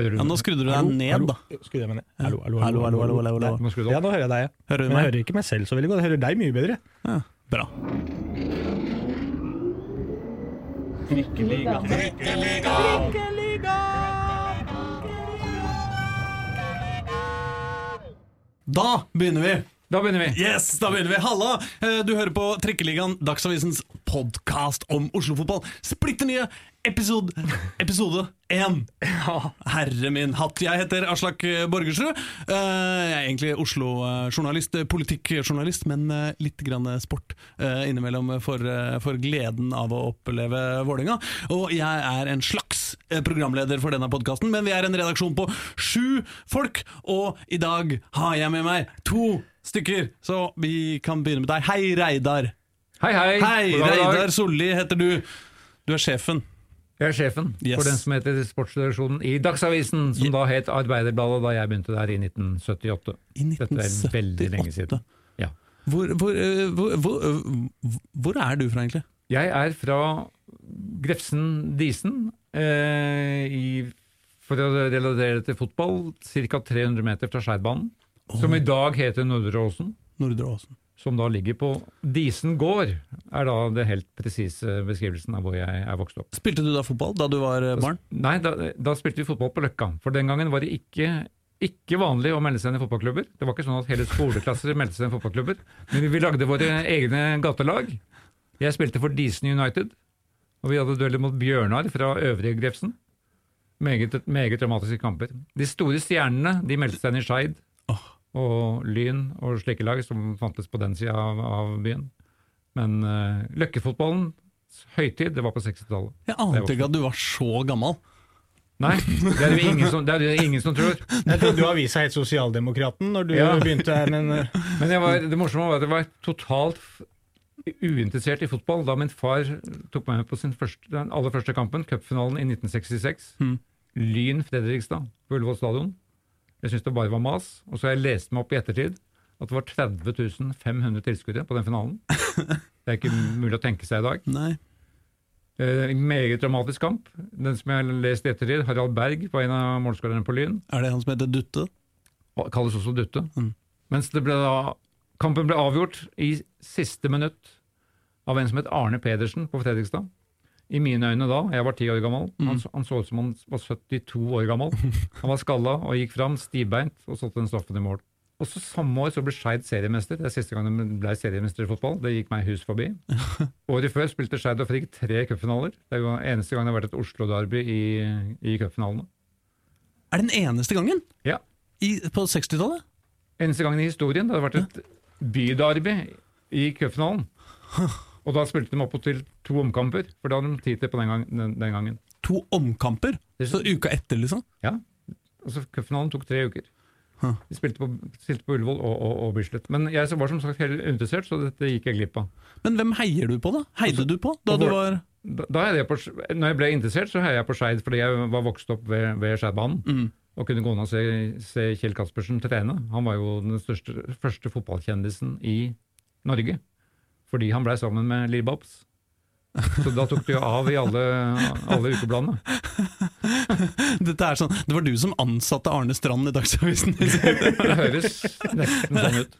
Hører du Ja, nå skrudde du deg ned, da. Skrudde jeg meg ned? Hallo, hallo, Hallo, hallo, hallo, hallo, hallo. Nå må skru det Ja, nå hører jeg deg. ja. Hører du Men jeg hører ikke meg selv så veldig godt. Jeg hører deg mye bedre. Ja, bra. Da begynner vi! Da begynner vi. Yes, da begynner vi. Halla! Eh, Du hører på Trikkeligaen, Dagsavisens podkast om Oslo-fotball. Splitter nye episode Episode én. Herre min hatt. Jeg heter Aslak Borgersrud. Eh, Jeg er egentlig Oslo-journalist, eh, politikkjournalist, men eh, litt grann sport innimellom for, for gleden av å oppleve Vålerenga. Og jeg er en slags programleder for denne podkasten, men vi er en redaksjon på sju folk, og i dag har jeg med meg to stykker, så vi kan begynne med deg. Hei, Reidar. Hei, hei. Hei. Reidar Solli heter du. Du er sjefen. Jeg er sjefen Yes. for den som heter sportsredaksjonen i Dagsavisen, som da het Arbeiderbladet da jeg begynte der i 1978. I Dette er veldig lenge siden. Ja. Hvor, hvor, eh, hvor, hvor, eh, hvor er du fra, egentlig? Jeg er fra Grefsen Disen, eh, i, for å relatere til fotball, ca. 300 meter fra Skeidbanen. Som i dag heter Nordre Åsen. Nordre Åsen. Som da ligger på Disen gård, er da det helt presise beskrivelsen av hvor jeg er vokst opp. Spilte du da fotball da du var eh, barn? Nei, da, da spilte vi fotball på Løkka. For den gangen var det ikke, ikke vanlig å melde seg inn i fotballklubber. Det var ikke sånn at hele skoleklasser meldte seg inn i fotballklubber. Men vi lagde våre egne gatelag. Jeg spilte for Disen United. Og vi hadde dueller mot Bjørnar fra Øvrige Grefsen. Meget, meget dramatiske kamper. De store stjernene de meldte seg inn i Skeid og Lyn og slike lag som fantes på den sida av, av byen. Men uh, Løkkefotballens høytid, det var på 60-tallet. Jeg ante ikke at du var så gammel. Nei, det er det ingen som, det er det ingen som tror. Jeg trodde du avisa het Sosialdemokraten når du Ja. begynte her, men uh... Men jeg var, det morsomme var at jeg var totalt uinteressert i fotball da min far tok meg med på sin første, den aller første kampen, cupfinalen i 1966. Mm. Lyn Fredrikstad på Ullevål stadion. Jeg syntes det bare var mas. Og så har jeg lest meg opp i ettertid at det var 30 500 tilskuere på den finalen. Det er ikke mulig å tenke seg i dag. Nei. En meget dramatisk kamp. Den som jeg har lest i ettertid, Harald Berg var en av målskårerne på Lyn. Er det han som heter Dutte? kalles også Dutte. Mm. Mens det ble da, kampen ble avgjort i siste minutt av en som het Arne Pedersen på Fredrikstad. I mine øyne da, jeg var ti år gammel, han, så- han så ut som han var 72 år gammel. Han var skalla og gikk fram stivbeint og satte den straffen i mål. Og så Samme år så ble Skeid seriemester. Det er siste gang de ble seriemester i fotball. Det gikk meg hus forbi. Året før spilte Skeid og Frigg tre cupfinaler. Det er jo eneste gang det har vært et Oslo-derby i, i cupfinalene. Er det den eneste gangen? Ja. I, på 60-tallet? Eneste gangen i historien det har vært et byderby i cupfinalen. Og da spilte de opp til to omkamper, for da hadde de tid til på den, gang, den, den gangen. To omkamper? Så uka etter, liksom? Ja, altså Cupfinalen tok tre uker. Huh. De spilte på, spilte på Ullevål og, og, og Bislett. Men jeg var som sagt helt uinteressert, så dette gikk jeg glipp av. Men hvem heier du på, da? Heide du på da du var Da, da jeg på, når jeg ble interessert, så heier jeg på Skeid fordi jeg var vokst opp ved, ved Skeidbanen. mm. Og kunne gå ned og se, se Kjell Kaspersen trene. Han var jo den største, første fotballkjendisen i Norge. Fordi han blei sammen med Lee Babs. Så da tok det jo av i alle, alle ukebladene. Dette er sånn, Det var du som ansatte Arne Strand i Dagsavisen? Det høres nesten sånn ut.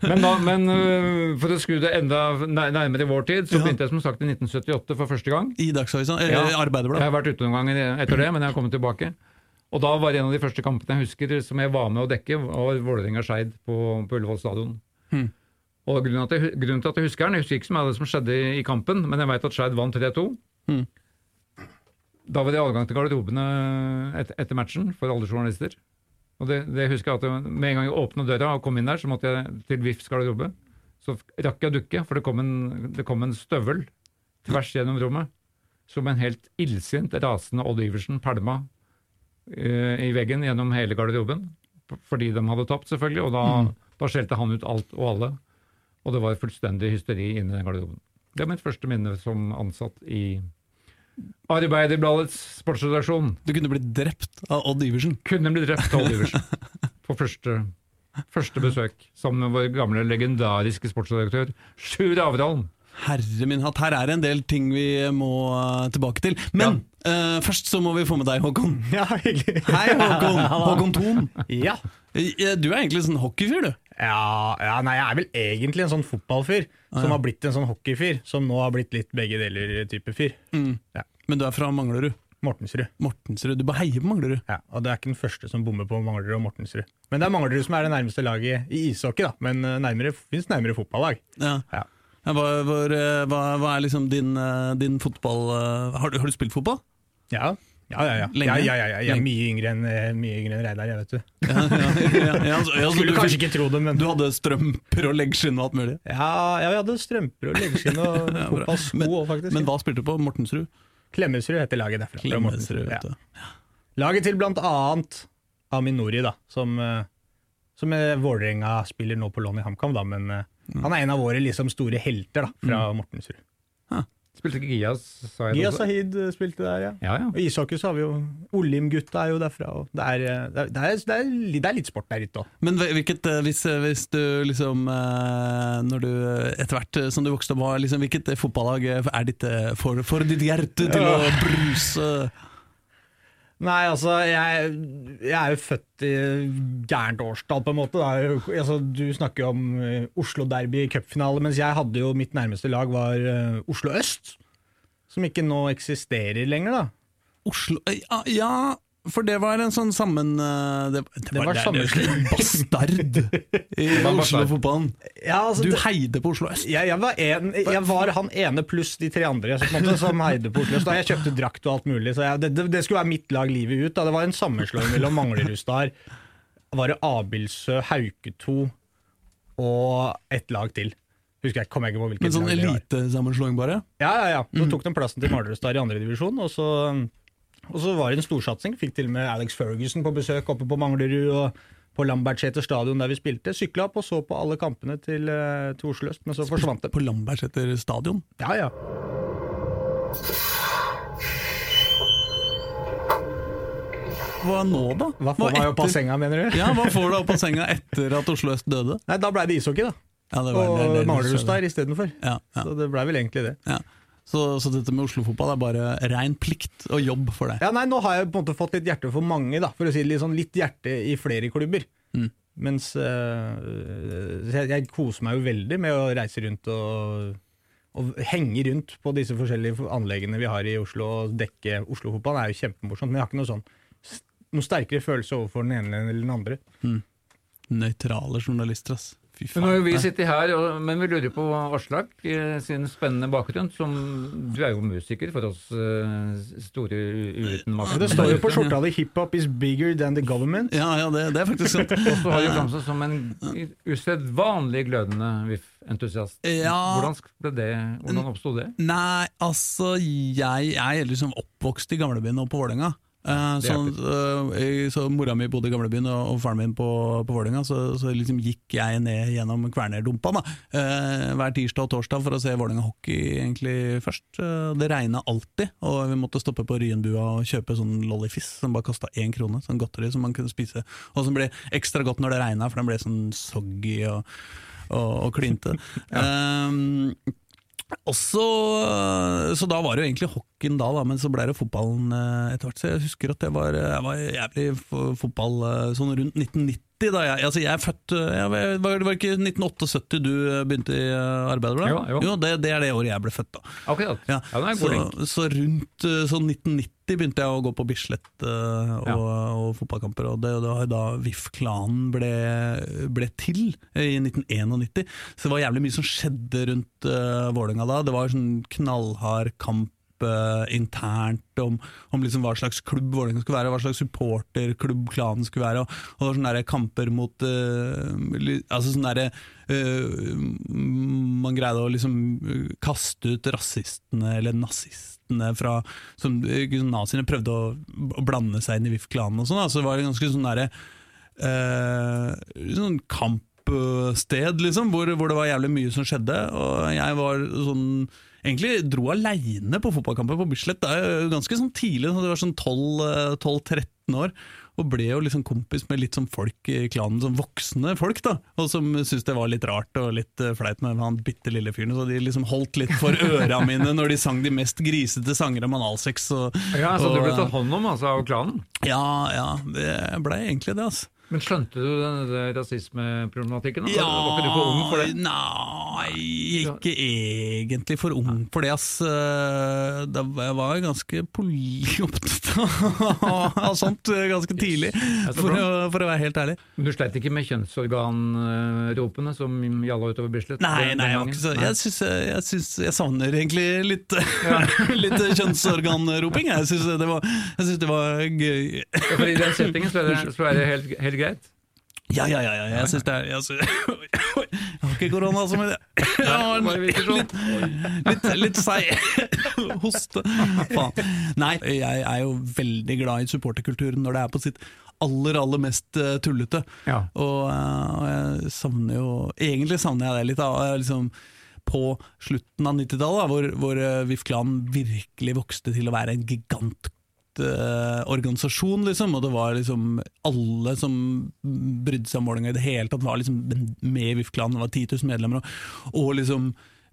Men, da, men øh, for å skru det enda nærmere i vår tid, så begynte jeg som sagt i 1978 for første gang. I Dagsavisen? Ja, Arbeiderbladet? Jeg har vært ute noen ganger etter det, men jeg har kommet tilbake. Og da var en av de første kampene jeg husker som jeg var med å dekke, var Vålerenga-Skeid på, på Ullevål stadion. Hmm. Og grunnen, jeg, grunnen til at jeg husker den, jeg husker ikke så mye av det som skjedde i, i kampen, men jeg veit at Skeid vant 3-2. Mm. Da var det adgang til garderobene et, etter matchen for alle journalister. Og det, det husker jeg at jeg, Med en gang jeg åpna døra og kom inn der, så måtte jeg til VIFs garderobe. Så rakk jeg å dukke, for det kom en, det kom en støvel tvers gjennom rommet. Som en helt illsint, rasende Odd Iversen pælma uh, i veggen gjennom hele garderoben. Fordi de hadde tapt, selvfølgelig. Og da, Mm. da skjelte han ut alt og alle. Og det var fullstendig hysteri inni den garderoben. Det er mitt første minne som ansatt i Arbeiderbladets sportsredaksjon. Du kunne blitt drept av Odd Iversen. Kunne blitt drept av Odd Iversen på første, første besøk. Sammen med vår gamle legendariske sportsredaktør Sjur Averholm. Herre min hatt, her er det en del ting vi må eh, tilbake til. Men Eh, først så må vi få med deg, Håkon. Ja, hyggelig. Hei, Håkon. Håkon Thon. Ja. Eh, Du er egentlig sånn hockeyfyr, du. Ja, ja, nei, jeg er vel egentlig en sånn fotballfyr som ja. har blitt en sånn hockeyfyr, som nå har blitt litt begge deler-type fyr. Ja. Men du er fra Manglerud. Mortensrud. Mortensrud. Du bare heier på Manglerud. Ja, og det er ikke den første som bommer på Manglerud og Mortensrud. Men det er Manglerud som er det nærmeste laget i ishockey, da. Men eh, nærmere, finnes nærmere fotballag. Ja. Ja. Hva, hva, hva er liksom din, din fotball har, du, har du spilt fotball? Ja, ja, ja. ja. Ja, ja, ja, ja. Jeg er mye yngre enn eh, mye yngre enn Reidar, jeg vet du. Skulle du, kanskje ikke tro det, men du hadde strømper og leggskinn og alt mulig? ja, vi hadde strømper og leggskinn og fotballsko òg, faktisk. Men hva spilte du på? Mortensrud? Klemetsrud heter laget derfra. fra Klemetsrud, vet ja. du. Laget til blant annet Aminori, da, som, eh, som er Vålerenga spiller nå på lån i HamKam, da, men eh, Mm. han er en av våre liksom store helter da, fra Mortensrud. Spilte ikke Giyas Sahid Giyas Gia? Sahid eh, spilte der, ja. Ja, ja. Og ishockey så har vi jo Olim-gutta er jo derfra. Og det, er, eh, det, er, det, er, det, er, litt sport der ute òg. Men hvilket, eh, hvis, eh, hvis du liksom eh, Når du eh, etter hvert eh, som du vokste opp liksom, Hvilket eh, fotballag eh, er ditt eh, for, for ditt hjerte til å bruse? Nei, altså, jeg, jeg er jo født i gærent årstall, på en måte. Jo, altså, du snakker jo om eh, Oslo Derby i cupfinale, mens jeg hadde jo mitt nærmeste lag var eh, Oslo Øst. Som ikke nå eksisterer lenger, da. Oslo ja, ja, for det var en sånn sammen... Det, Det, det, var var sammenslåing. det- Bastard i. Oslo-fotballen. Ja, altså, Du heide på Oslo Øst. jeg, jeg, var en, jeg var han ene pluss de tre andre så på en måte, som heide på Oslo Øst. Da jeg kjøpte drakt og alt mulig. Så jeg, det, det, det skulle være mitt lag livet ut. Da. Det var en sammenslåing mellom Manglerudstad, var det Abildsø, Hauketo og et lag til. Husker jeg, kom jeg ikke på hvilket Men sånn lag det var. elitesammenslåing, bare? Ja, ja, ja. Så Mm. tok de plassen til Manglerudstad i andredivisjon, og så og så var det en storsatsing. Fikk til og med Alex Ferguson på besøk oppe på Manglerud og på Lambertseter stadion der vi spilte. Sykla opp og så på alle kampene til, eh, til Oslo øst, men så forsvant det. På Lambertseter stadion? Ja, ja. Hva nå, da? Hva får meg opp av senga, mener du? Ja, Hva får du opp av senga etter at Oslo Øst døde? Nei, da blei det ishockey, da. Ja, det var- Og Manglerud der istedenfor. Ja, ja, Så det blei vel egentlig det. ja. Så, så dette med Oslo-fotball er bare rein plikt og jobb for deg? Ja, nei, Nå har jeg på en måte fått litt hjerte for mange, da, for å si litt sånn, litt hjerte i flere klubber. Mm. Mens øh, jeg, jeg koser meg jo veldig med å reise rundt og, og henge rundt på disse forskjellige anleggene vi har i Oslo, og dekke Oslo-fotball er jo kjempemorsomt, men jeg har ikke noe sånn noe sterkere følelse overfor den ene eller den andre. Nøytrale journalister, ass. Fy Men nå har vi sitter sittet her, og, men vi lurer på Aslak eh, sin spennende bakgrunn. Som, du er jo musiker for oss store store makt. Det står jo på skjorta di 'Hiphop is bigger than the government'. Ja, ja, det, det er faktisk sant. Og så har du framstått som en usedvanlig glødende VIF-entusiast. Ja. Hvordan det? Hvordan oppsto det? Nei, altså jeg er liksom oppvokst i gamlebyen og på Vålerenga. Eh, Det så, jeg, eh, så mora mi bodde i gamlebyen og, og faren min på, på Vålerenga, så, så liksom gikk jeg ned gjennom Kvernerdumpa da, eh, hver tirsdag og torsdag for å se Vålerenga hockey egentlig først. Eh, det regna alltid, og vi måtte stoppe på Ryenbua og kjøpe sånn lollifiss som bare kosta én krone, sånn godteri som man kunne spise, og som ble ekstra godt når det regna, for den ble sånn soggy og, og, og klinte. um, og så, så da var det jo egentlig hockeyen da, da, men så ble det fotballen eh, etter hvert. Så jeg husker at jeg var, jeg var jævlig fotball sånn rundt 1990. Da jeg, altså jeg er født eh, jeg var, var det ikke 1978 du eh, begynte i eh, Arbeiderbladet? Jo, jo. det, det er det året jeg ble født, da. Akkurat. Ja, Ja, det er så, god link. så rundt sånn 1990 begynte jeg å gå på Bislett uh, og, Ja. og fotballkamper, og det var da VIF-klanen ble, ble til i 1991. Så det var jævlig mye som skjedde rundt uh, Vålerenga da. Det var sånn knallhard kamp eh, internt om, om liksom hva slags klubb Vålerenga skulle være, hva slags supporterklubb klanen skulle være. Og, og det var sånne der kamper mot uh, altså sånne der, uh, Man greide å liksom kaste ut rasistene eller nazistene fra som Naziene prøvde å, å blande seg inn i VIF-klanen og sånn. Altså, det var en ganske sånn derre sånn kampsted, liksom, hvor, hvor det var jævlig mye som skjedde. Og jeg var sånn Egentlig dro aleine på fotballkampen på Bislett. Det er jo ganske sånn tidlig, så det var sånn 12, eh, 12-13 år. Og ble jo liksom kompis med litt sånn folk i klanen, sånn voksne folk, da. Og som syntes det var litt rart og litt fleit flaut med han bitte lille fyren. Så de liksom holdt litt for øra mine når de sang de mest grisete sanger om analsex. Og, Ja, Så du ble tatt hånd om altså, av klanen? Ja, ja, det blei egentlig det, altså. Men skjønte du den rasismeproblematikken? Ja, Var ikke du for ung for det? Nei, ikke egentlig for ung for det, ass. Eh, Da var jeg var ganske opptatt av sånt eh, ganske tidlig, for å, for å være helt ærlig. Men du sleit ikke med kjønnsorganropene som gjalla utover Bislett? Nei, nei, så, jeg, syns, jeg, syns, jeg savner egentlig litt, litt kjønnsorganroping. Jeg syns det, var- jeg syns det var gøy. Ja, For I den settingen så er det, så er det helt, helt greit? Ja, ja, ja, ja jeg syns det er jeg, har ikke korona som men Jeg har litt, litt, litt seig hoste. Faen. Nei, jeg er jo veldig glad i supporterkulturen når det er på sitt aller, aller mest eh, tullete. Ja. Og, eh, og jeg savner jo Egentlig savner jeg det litt. Da. Liksom, på slutten av 90-tallet, hvor, hvor eh, VIF Klan virkelig vokste til å være en gigant eh, organisasjon, liksom, og det var liksom alle som brydde seg om Vålerenga i det hele tatt, var liksom med i VIF-klanen, det var 10 000 medlemmer, og, og liksom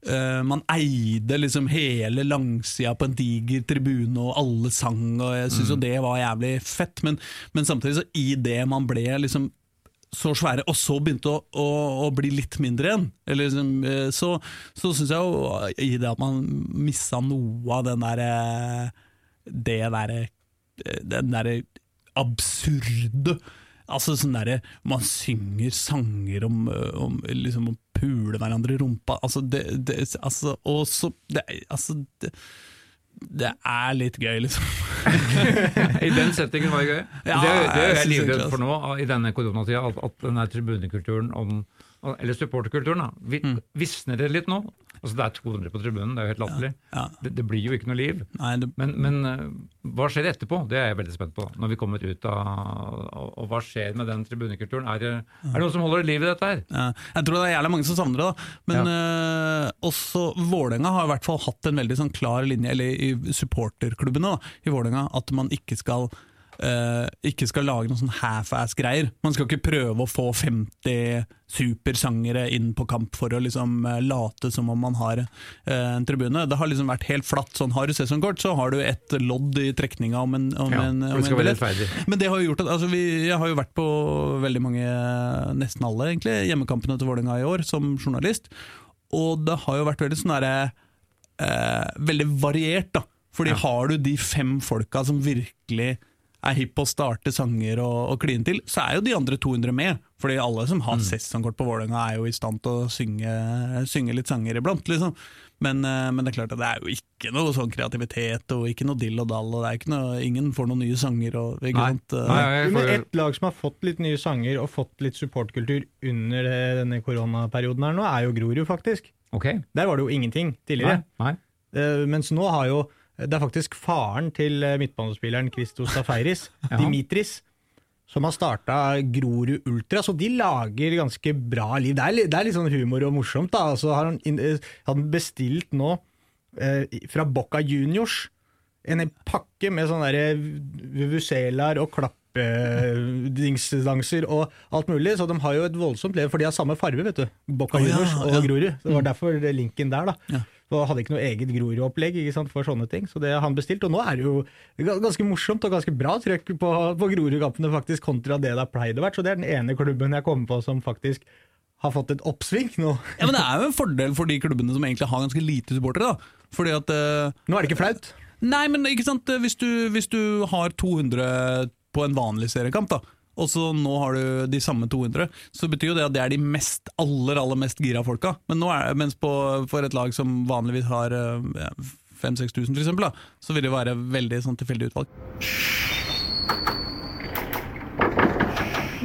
eh, man eide liksom hele langsida på en diger tribune, og alle sang, og jeg syns jo det var jævlig fett, men, men samtidig så i det man ble liksom så svære, og så begynte å, å, å bli litt mindre igjen. Eller, liksom, eh, så så syns jeg jo i det at man missa noe av den derre Det derre Den derre absurde Altså sånn derre Man synger sanger om, eh, om liksom å pule hverandre i rumpa. Altså, det, det, altså Og så det, Altså det, det er litt gøy, liksom. I den settingen var det gøy. Ja, det, er, det er jeg jeg livredd for nå i denne koronatida, at, at den der tribunekulturen, om, eller supporterkulturen, da, vi, Mm. visner det litt nå. Altså Det er 200 på tribunen, det er jo helt latterlig. Ja. Det, det blir jo ikke noe liv. Nei, det, Men, men eh, hva skjer etterpå? Det er jeg veldig spent på. Når vi kommer ut av Og, og hva skjer med den tribunekulturen? Er det, er det noen som holder liv i dette her? Ja, jeg tror det er jævlig mange som savner det. da Men øh, også Vålerenga har i hvert fall hatt en veldig sånn klar linje, eller i supporterklubbene da, i Vålerenga, at man ikke skal eh, ikke skal lage noen sånn half-ass-greier. Man skal ikke prøve å få 50 supersangere inn på kamp for å liksom eh, late som om man har eh, en tribune. Det har liksom vært helt flatt. sånn Har du sesongkort, så har du et lodd i trekninga om en, om Ja, en, om en billett. Men det har jo gjort at altså vi, Jeg har jo vært på veldig mange, nesten alle egentlig, hjemmekampene til Vålerenga i år som journalist. Og det har jo vært veldig sånn derre eh, Veldig variert, da. Fordi har du de fem folka som virkelig er hipp på å starte sanger og, og kline til, så er jo de andre 200 med. Fordi alle som har sesongkort på Vålerenga er jo i stand til å synge, synge litt sanger iblant, liksom. Men, eh, men det er klart at det er jo ikke noe sånn kreativitet og ikke noe dill og dall, og det er ikke noe, ingen får noen nye sanger. Og, ikke Nei. sant? Eh, Nei, jeg et lag som har fått litt nye sanger og fått litt supportkultur under eh, denne koronaperioden her nå, er jo Grorud, faktisk. ok. Der var det jo ingenting tidligere. nei. Eh, mens nå har jo Det er faktisk faren til eh, midtbanespilleren Christos Safaris, Ja. Dimitris, som har starta Grorud Ultra, så de lager ganske bra liv. Det er, det er litt sånn humor og morsomt. da, så har han, eh, han bestilt nå eh, fra Bocca Juniors en pakke med sånne der vuvuzelaer og klappedingsdanser og alt mulig, så de har jo et voldsomt lev, for de har samme farge, vet du. Å, ja, Juniors og ja. Grorud. Så det var derfor linken der, da. Og hadde ikke noe eget Grorud-opplegg for sånne ting, så det har han bestilt. Og nå er det jo ganske morsomt og ganske bra trøkk på, på Grorud-kampene faktisk, kontra det det har pleid å være. Så det er den ene klubben jeg kommer på som faktisk har fått et oppsving nå. Ja, men Det er jo en fordel for de klubbene som egentlig har ganske lite supportere. da. Fordi at uh, Nå er det ikke flaut. Nei, men ikke sant, hvis du, hvis du har 200 på en vanlig seriekamp, da, og så nå har du de samme 200, så betyr jo det at det er de mest, aller aller mest gira folka. Men nå er, mens på, for et lag som vanligvis har eh, ja, 5000-6000 for eksempel, så vil det være veldig sånn tilfeldig utvalg.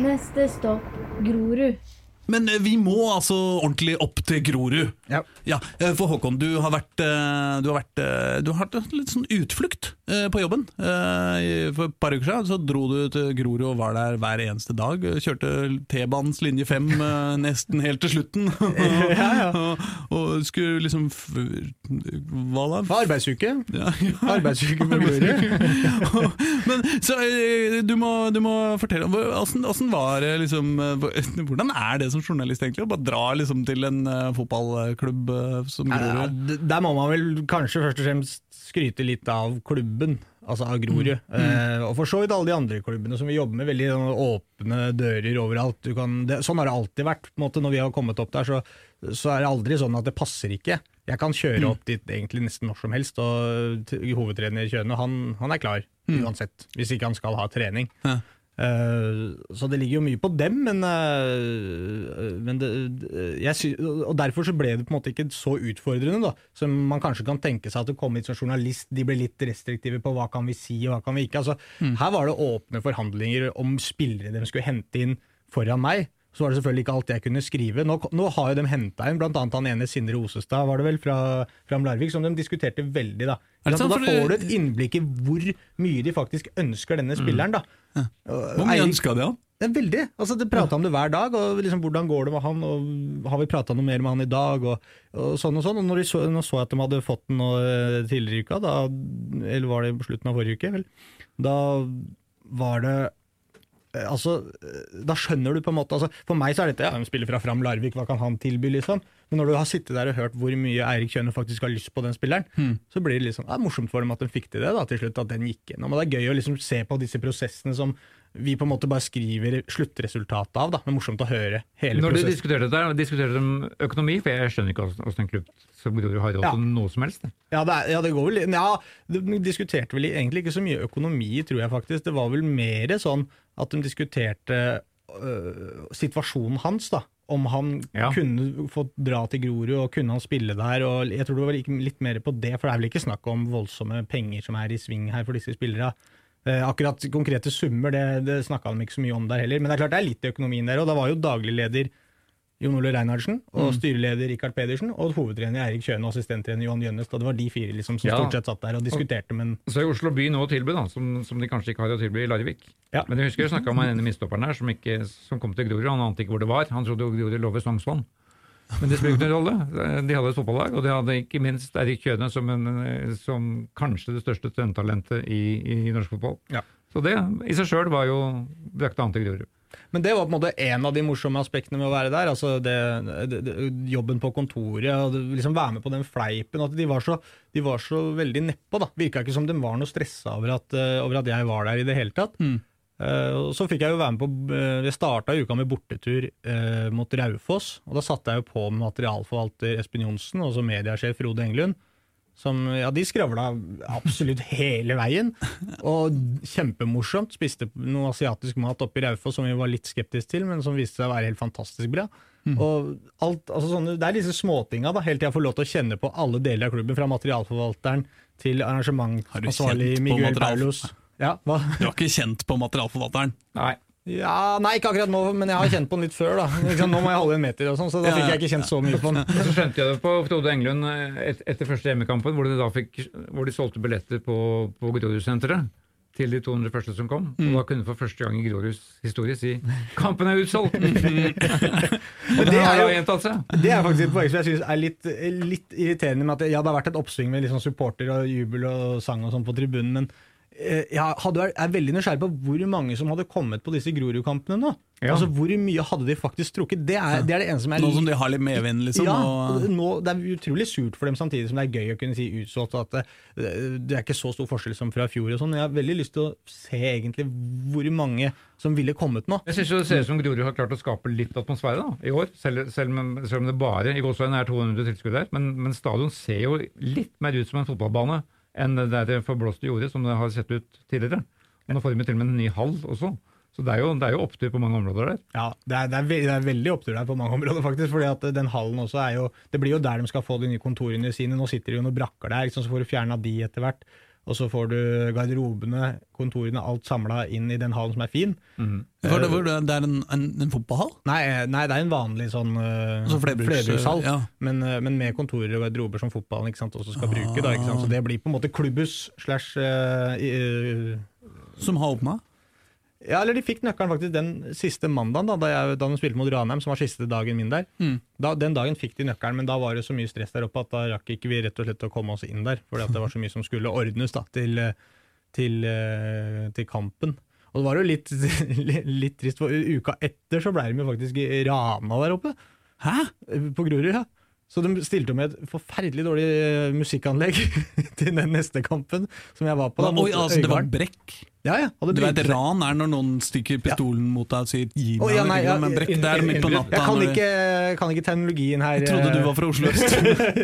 Neste stopp Grorud. Men eh, vi må altså ordentlig opp til Grorud. Ja. Ja, eh, For Håkon, du har vært eh, Du har, vært, eh, du har hatt litt sånn utflukt på jobben. For et par uker siden så dro du til Grorud og var der hver eneste dag. Kjørte T-banens linje 5 eh, nesten helt til slutten. Ja, ja. og, og skulle liksom Hva da? For arbeidsuke. Ja, ja. Arbeidsuke på Grorud. Men så du må, du må fortelle hvor- hvordan, hvordan var det liksom Hvordan er det som journalist egentlig? Å bare dra liksom til en eh, fotballklubb eh, som Grorud? Ja, der må man vel kanskje først og fremst skryte litt av klubben, altså av Grorud. Eh, og for så vidt alle de andre klubbene som vi jobber med. Veldig åpne dører overalt. Du kan, det, sånn har det alltid vært. Måte, når vi har kommet opp der, så, så er det aldri sånn at det passer ikke. Jeg kan kjøre opp dit egentlig nesten når som helst, og hovedtrener Kjøne han, han er klar uansett. Hvis ikke han skal ha trening. Ja. Uh, så det ligger jo mye på dem, men, eh, men det, sy og derfor så ble det på en måte ikke så utfordrende, da, som man kanskje kan tenke seg at det kom hit som journalist, de ble litt restriktive på hva kan vi si og hva kan vi ikke. Altså, Her var det åpne forhandlinger om spillere de skulle hente inn foran meg. Så var det selvfølgelig ikke alt jeg kunne skrive. Nå, nå har jo de henta inn bl.a. han ene Sindre Osestad, var det vel, fra, fra Larvik, som de diskuterte veldig. Da sant? da får du et innblikk i hvor mye de faktisk ønsker denne spilleren. da. Hvor mye ønska de han? Det er veldig. Altså, det prata om det hver dag. og liksom, Hvordan går det med han, og har vi prata noe mer med han i dag? Og, og sånn og sånn. Og når de så, nå så jeg at de hadde fått den eh, tidligere i uka, da, eller var det på slutten av forrige uke, vel, da var det eh, Altså, eh, da skjønner du på en måte altså, For meg så er dette ja, en spiller fra Fram Larvik, hva kan han tilby, liksom? Men når du har sittet der og hørt hvor mye Eirik Kjønne faktisk har lyst på den spilleren, så blir det liksom, ja, morsomt for dem at de fikk til det da, til slutt, at den gikk gjennom. Og det er gøy å liksom se på disse prosessene som vi på en måte bare skriver sluttresultatet av. da, er morsomt å høre hele Når du prosessen. diskuterte det der, diskuterte om økonomi, for jeg skjønner ikke hvordan en klubb som Grorud har råd Ja. noe som helst. Ja, det, er, ja, det går vel Ja, de diskuterte vel egentlig ikke så mye økonomi, tror jeg faktisk. Det var vel mer sånn at de diskuterte øh, situasjonen hans, da. Om han Ja. kunne fått dra til Grorud, og kunne han spille der. og Jeg tror det var litt mer på det, for det er vel ikke snakk om voldsomme penger som er i sving her for disse spillerne. Eh, akkurat konkrete summer, det, det snakka de ikke så mye om der heller. Men det er klart det er litt i økonomien der, og da var jo daglig leder Jon Ole Reinhardsen, og styreleder Rikard Pedersen, og hovedtrener Eirik Kjøne og assistenttrener Johan Gjønnes. Da det var de fire liksom, som Ja. stort sett satt der og diskuterte, men Så er Oslo by noe å tilby, da, som, som de kanskje ikke har å tilby i Larvik. Ja. Men jeg husker jeg snakka med en midtstopperen her som, ikke, som kom til Grorud. Han ante ikke hvor det var. Han trodde jo Grorud lå ved Sognsvann. Men det spiller ingen rolle. De hadde et fotballag, og de hadde ikke minst Erik Kjøne som, en, som kanskje det største studentalentet i, i norsk fotball. Ja. Så det i seg sjøl var jo brakte han til Grorud. Men det var på en måte en av de morsomme aspektene med å være der. altså det, det, det, Jobben på kontoret, og det, liksom være med på den fleipen. at De var så, de var så veldig nedpå. da. Virka ikke som de var noe stressa over, at, over at jeg var der i det hele tatt. Eh, og så fikk jeg jo være med på uh, Jeg starta uka med bortetur uh, mot Raufoss. og Da satte jeg jo på med materialforvalter Espen Johnsen og så mediasjef Frode Englund. Som, ja, De skravla absolutt hele veien, og kjempemorsomt. Spiste noe asiatisk mat oppe i Raufoss som vi var litt skeptiske til, men som viste seg å være helt fantastisk bra. Og alt, altså sånne, Det er disse småtinga, da, helt til jeg får lov til å kjenne på alle deler av klubben. Fra materialforvalteren til arrangementansvarlig Miguel Paulos. Ja, hva? Du har ikke kjent på materialforvalteren? Nei. ja, Nei, ikke akkurat nå, men jeg har kjent på den litt før. da Nå må jeg holde en meter, og sånn, så da fikk jeg ikke kjent så mye på den. Så skjønte jeg det på Frode Englund eh, et, etter første hjemmekampen, hvor de da fikk, hvor de solgte billetter på, på Grorudsenteret til de 200 første som kom. Og da kunne for første gang i Groruds historie si 'Kampen er utsolgt!' og det det er har jo gjentatt seg. Det er faktisk et poeng som jeg synes er litt, litt irriterende med at ja, det har vært et oppsving med liksom supporter og jubel og sang og sånn på tribunen, men jeg hadde, er veldig nysgjerrig på hvor mange som hadde kommet på disse Grorud-kampene nå. Ja. Altså Hvor mye hadde de faktisk trukket? Det er det, er det eneste som er Nå som de har litt medvind, liksom? ja, og, og nå, Det er utrolig surt for dem, samtidig som det er gøy å kunne si utsolgt. At det, det er ikke så stor forskjell som fra fjor. og sånn, Jeg har veldig lyst til å se egentlig hvor mange som ville kommet nå. Jeg syns det ser ut som Grorud har klart å skape litt atmosfære da, i år. Selv, selv, om, selv om det bare i Gåsveien er 200 tilskudd der. Men, men stadion ser jo litt mer ut som en fotballbane enn det forblåste jordet som det har sett ut tidligere. Og nå får de til og med en ny hall også. Så det er jo, det er jo opptur på mange områder der. Ja, det er, det, er ve det er veldig opptur der på mange områder, faktisk. fordi at den hallen også er jo Det blir jo der de skal få de nye kontorene sine. Nå sitter det jo noen brakker der, liksom, så får du fjerna de etter hvert. Og så får du garderobene, kontorene, alt samla inn i den hallen som er fin. For det, for det er en, en, en fotballhall? Nei, eh, nei, det er en vanlig sånn uh, Altså flerbrukshall, ja. men, eh, men med kontorer og garderober som fotballen ikke sant, også skal bruke. Da? Så det blir på en måte klubbhus slash uh, eh, Som har åpna? Ja, eller de fikk nøkkelen faktisk den siste mandagen, da, da, jeg, da de spilte mot Ranheim, som var siste dagen min der. Mm. Da, den dagen fikk de nøkkelen, men da var det så mye stress der oppe at da rakk ikke vi rett og slett å komme oss inn der. Fordi at det var så mye som skulle ordnes da, til, til, eh, til kampen. Og det var jo litt, litt trist, for uka etter så ble de jo faktisk rana der oppe. Hæ? På Grorud, ja. Så de stilte med et forferdelig dårlig eh, musikkanlegg til den neste kampen som jeg var på. da, Oi, altså, det var brekk? Ja, ja. Du vet, ran er når noen stikker pistolen mot deg og sier 'gi meg', oh, ja, nei, ja, men brekk det er midt på natta. Jeg kan ikke, kan ikke teknologien her. Jeg trodde du var fra Oslo øst.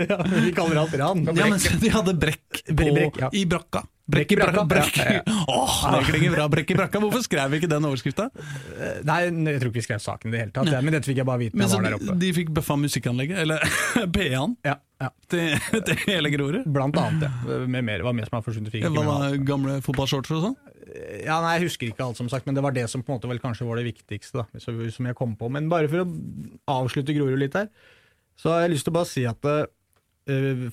ja, Vi kaller alt ran. Ja, men de hadde brekk på, brekk, ja. i brakka. Brekk i brakka. Brekk. ja, ja. Åh, det klinger bra. Brekk i brakka. Hvorfor skrev vi ikke den overskrifta? Nei, jeg tror ikke vi skrev saken i det hele tatt, men dette fikk jeg bare vite Men så var de, de fikk bøffa musikkanlegget, eller PA-en, Ja, ja. til, til hele Grorud? Blant annet, ja. Med mer, det var mer som har forsvunnet. fikk da, alt. gamle fotballshorts og sånn? Ja, nei, Jeg husker ikke alt, som sagt, men det var det som på en måte vel kanskje var det viktigste. da, som jeg kom på. Men bare for å avslutte Grorud litt her, så har jeg lyst til å bare si at eh,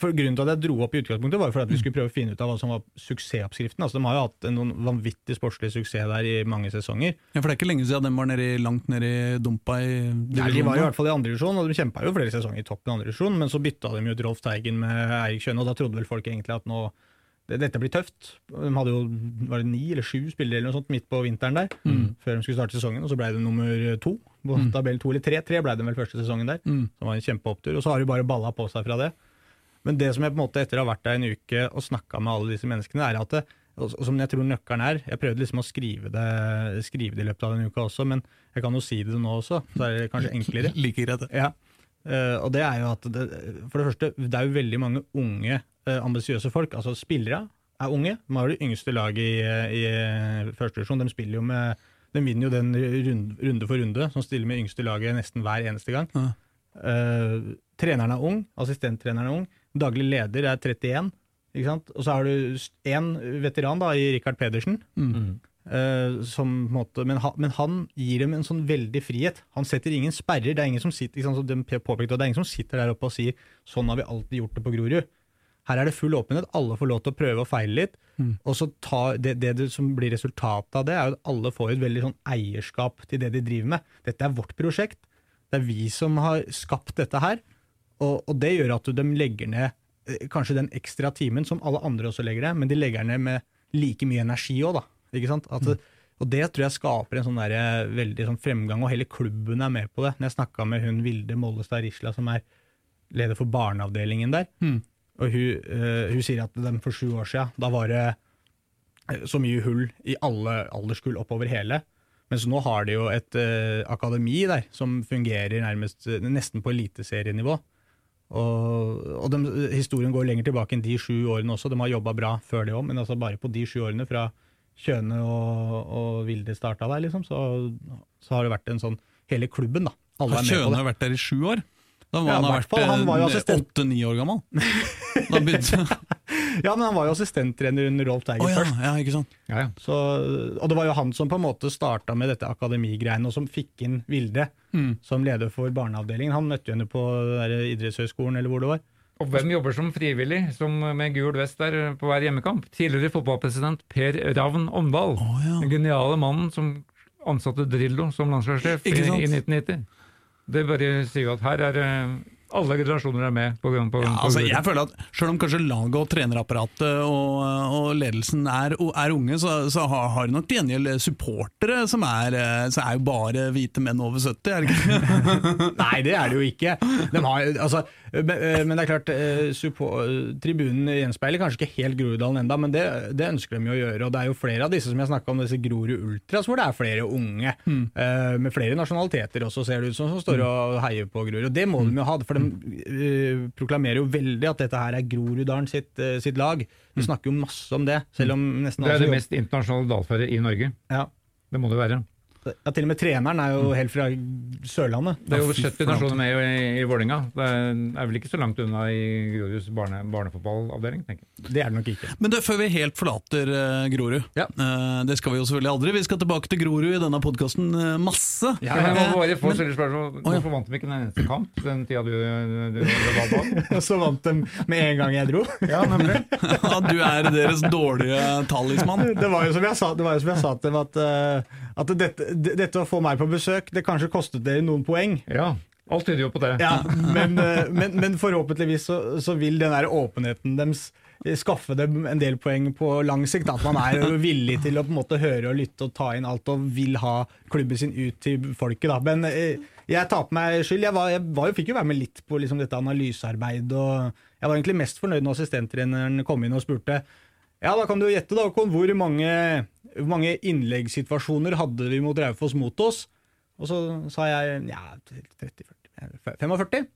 for Grunnen til at jeg dro opp i utgangspunktet, var jo for at vi skulle prøve å finne ut av hva som var suksessoppskriften. Altså, De har jo hatt en vanvittig sportslig suksess der i mange sesonger. Ja, for det er ikke lenge siden de var nede i, langt nede i dumpa i Nei, de var i hvert fall i andre divisjon, og de kjempa jo flere sesonger i toppen i andre divisjon, men så bytta de jo Rolf Teigen med Eirik Kjønne, og da trodde vel folk egentlig at nå dette blir tøft. De hadde jo var det ni eller sju spillere eller noe sånt midt på vinteren der, før de skulle starte sesongen, og så ble det nummer to på tabell to, eller tre. Tre ble de vel første sesongen der, Mm. som var en kjempeopptur, og så har de bare balla på seg fra det. Men det som jeg på en måte etter å ha vært der en uke og snakka med alle disse menneskene, er at det, og som jeg tror nøkkelen er Jeg prøvde liksom å skrive det, skrive det i løpet av den uka også, men jeg kan jo si det nå også, så er det kanskje enklere. Like greit. Ja. Eh, og det er jo at det, For det første, det er jo veldig mange unge, uh, ambisiøse folk. Altså spillere er unge. De har det yngste laget i, i første divisjon. De spiller jo med De vinner jo den runde, runde for runde, som stiller med yngste laget nesten hver eneste gang. Ja. Uh, treneren er ung, assistenttreneren er ung, daglig leder er 31. Ikke sant? Og så har du én veteran da, i Rikard Pedersen. Mm. Uh, som, på en måte, men, han, men han gir dem en sånn veldig frihet. Han setter ingen sperrer. Det er ingen som sitter, ikke sant, som de påpekte, det er ingen som sitter der oppe og sier sånn har vi alltid gjort det på Grorud. Her er det full åpenhet, alle får lov til å prøve og feile litt. Mm. Og så ta, det, det, det som blir resultatet av det, er jo at alle får et veldig sånn eierskap til det de driver med. Dette er vårt prosjekt. Det er vi som har skapt dette her. Og, og det gjør at de legger ned eh, kanskje den ekstra timen som alle andre også legger ned, men de legger ned med like mye energi òg, da. Ikke sant? At, Og det tror jeg skaper en sånn der, eh, veldig sånn fremgang, og hele klubben er med på det. Når jeg snakka med hun Vilde Mollestad Risla, som er leder for barneavdelingen der, Mm. og hun, uh, hun sier at dem for sju år siden, da var det så mye hull i alle alderskull oppover hele. Mens nå har de jo et uh, akademi der som fungerer nærmest, nesten på eliteserienivå. Og, og de, historien går lenger tilbake enn de sju årene også. De har jobba bra før det òg, men altså bare på de sju årene fra Kjøne og, og Vilde starta der, liksom, så, så har det vært en sånn Hele klubben, da. Alle Har med på Kjøne vært der i sju år? Da må Ja, han ha vært assistent. åtte-ni år gammel. Da begynte Ja, men han var jo assistenttrener under Rolf Teigen oh, ja, først. ja, ikke sant. Ja, ja. Så, og det var jo han som på en måte starta med dette akademigreiene, og som fikk inn Vilde Mm. som leder for barneavdelingen. Han møtte jo henne på idrettshøyskolen, eller hvor det var. Og hvem jobber som frivillig som med gul vest der på hver hjemmekamp? Tidligere fotballpresident Per Ravn Omdal. Oh, ja. Den geniale mannen som ansatte Drillo som landslagssjef i, i 1990. Det bare sier at her er eh, alle generasjoner er med. på, på, Ja, på altså, jeg føler at Selv om kanskje laget og trenerapparatet og, og ledelsen er, er unge, så, så har, har de nok til gjengjeld supportere som er, eh, så er jo bare hvite menn over 70, er det ikke? Nei, det er det jo ikke. De har, altså, men, men det er klart, support, tribunen gjenspeiler kanskje ikke helt Groruddalen enda, men det, det ønsker de jo å gjøre. Og det er jo flere av disse som jeg snakka om, disse Grorud Ultras, hvor det er flere unge. mm. med flere nasjonaliteter også, ser det ut som, som står og heier på Grorud. Og det må de jo ha, for de eh, proklamerer jo veldig at dette her er Groruddalen sitt, eh, sitt lag. De snakker jo masse om det, selv om nesten Det er det mest internasjonale dalføret i Norge. ja. Det må det være. Ja, Til og med treneren er jo helt fra Sørlandet. Det er jo fy 70 nasjoner med i, i Vålinga. Det er, er vel ikke så langt unna i Groruds barne, barnefotballavdeling, tenker jeg. Det er det nok ikke. Men det, før vi helt forlater uh, Grorud, Ja. uh, det skal vi jo selvfølgelig aldri, vi skal tilbake til Grorud i denne podkasten masse. Ja, jeg må Eh, bare få stille spørsmål. Ja. Hvorfor vant de ikke den eneste kamp den tida du, du, du var på? Og så vant de med en gang jeg dro. Ja, nemlig. Ja, du er deres dårlige talismann. Det var jo som jeg sa, det var jo som jeg sa til dem, at, eh, at dette, dette å få meg på besøk, det kanskje kostet dere noen poeng. Ja, alt tyder jo på det. Ja, men, eh, men, men forhåpentligvis så, så vil den der åpenheten deres skaffe dem en del poeng på lang sikt. At man er villig til å på en måte høre og lytte og ta inn alt og vil ha klubben sin ut til folket. Da. Men eh, jeg tar på meg skyld. Jeg, var, jeg var, fikk jo være med litt på liksom, dette analysearbeidet. Jeg var egentlig mest fornøyd når assistenttreneren kom inn og spurte ja, da kan du gjette da, Håkon, hvor mange, mange innleggssituasjoner hadde vi mot Raufoss mot oss? Og så sa jeg ja, 30-40 45?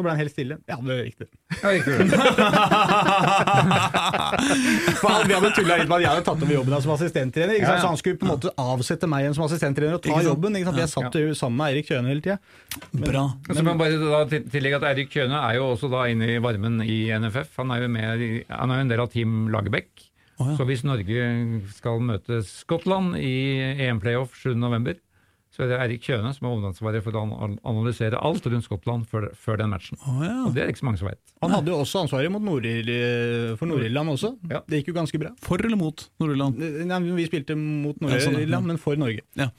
Så ble han helt stille. Ja, det er riktig. Ja, det. For han, vi hadde tulla litt med at jeg hadde tatt over jobben som assistenttrener. Ikke sant? Ja, ja. Så han skulle på en måte avsette meg igjen som assistenttrener og ta Ikke jobben. Ikke sant? Jeg satt jo sammen med Eirik Kjøne hele tida. Bra. Så må bare da til- tillegge at Eirik Kjøne er jo også da inne i varmen i NFF. Han er jo, med, han er jo en del av Team Lagerbäck. Oh, ja. Så hvis Norge skal møte Skottland i EM-playoff 7.11., så er Erik Eirik Kjøne som er hovedansvaret for å analysere alt rundt Skottland før, før den matchen. Oh, ja. Og det er ikke så mange som vet. Han hadde jo også ansvaret mot Nord-Ir- for Nord-Irland også. Ja. Det gikk jo ganske bra. For eller mot Nord-Irland? Nei, Vi spilte mot Ja, sånn, ja. Nord-Irland, men for Norge. Ja.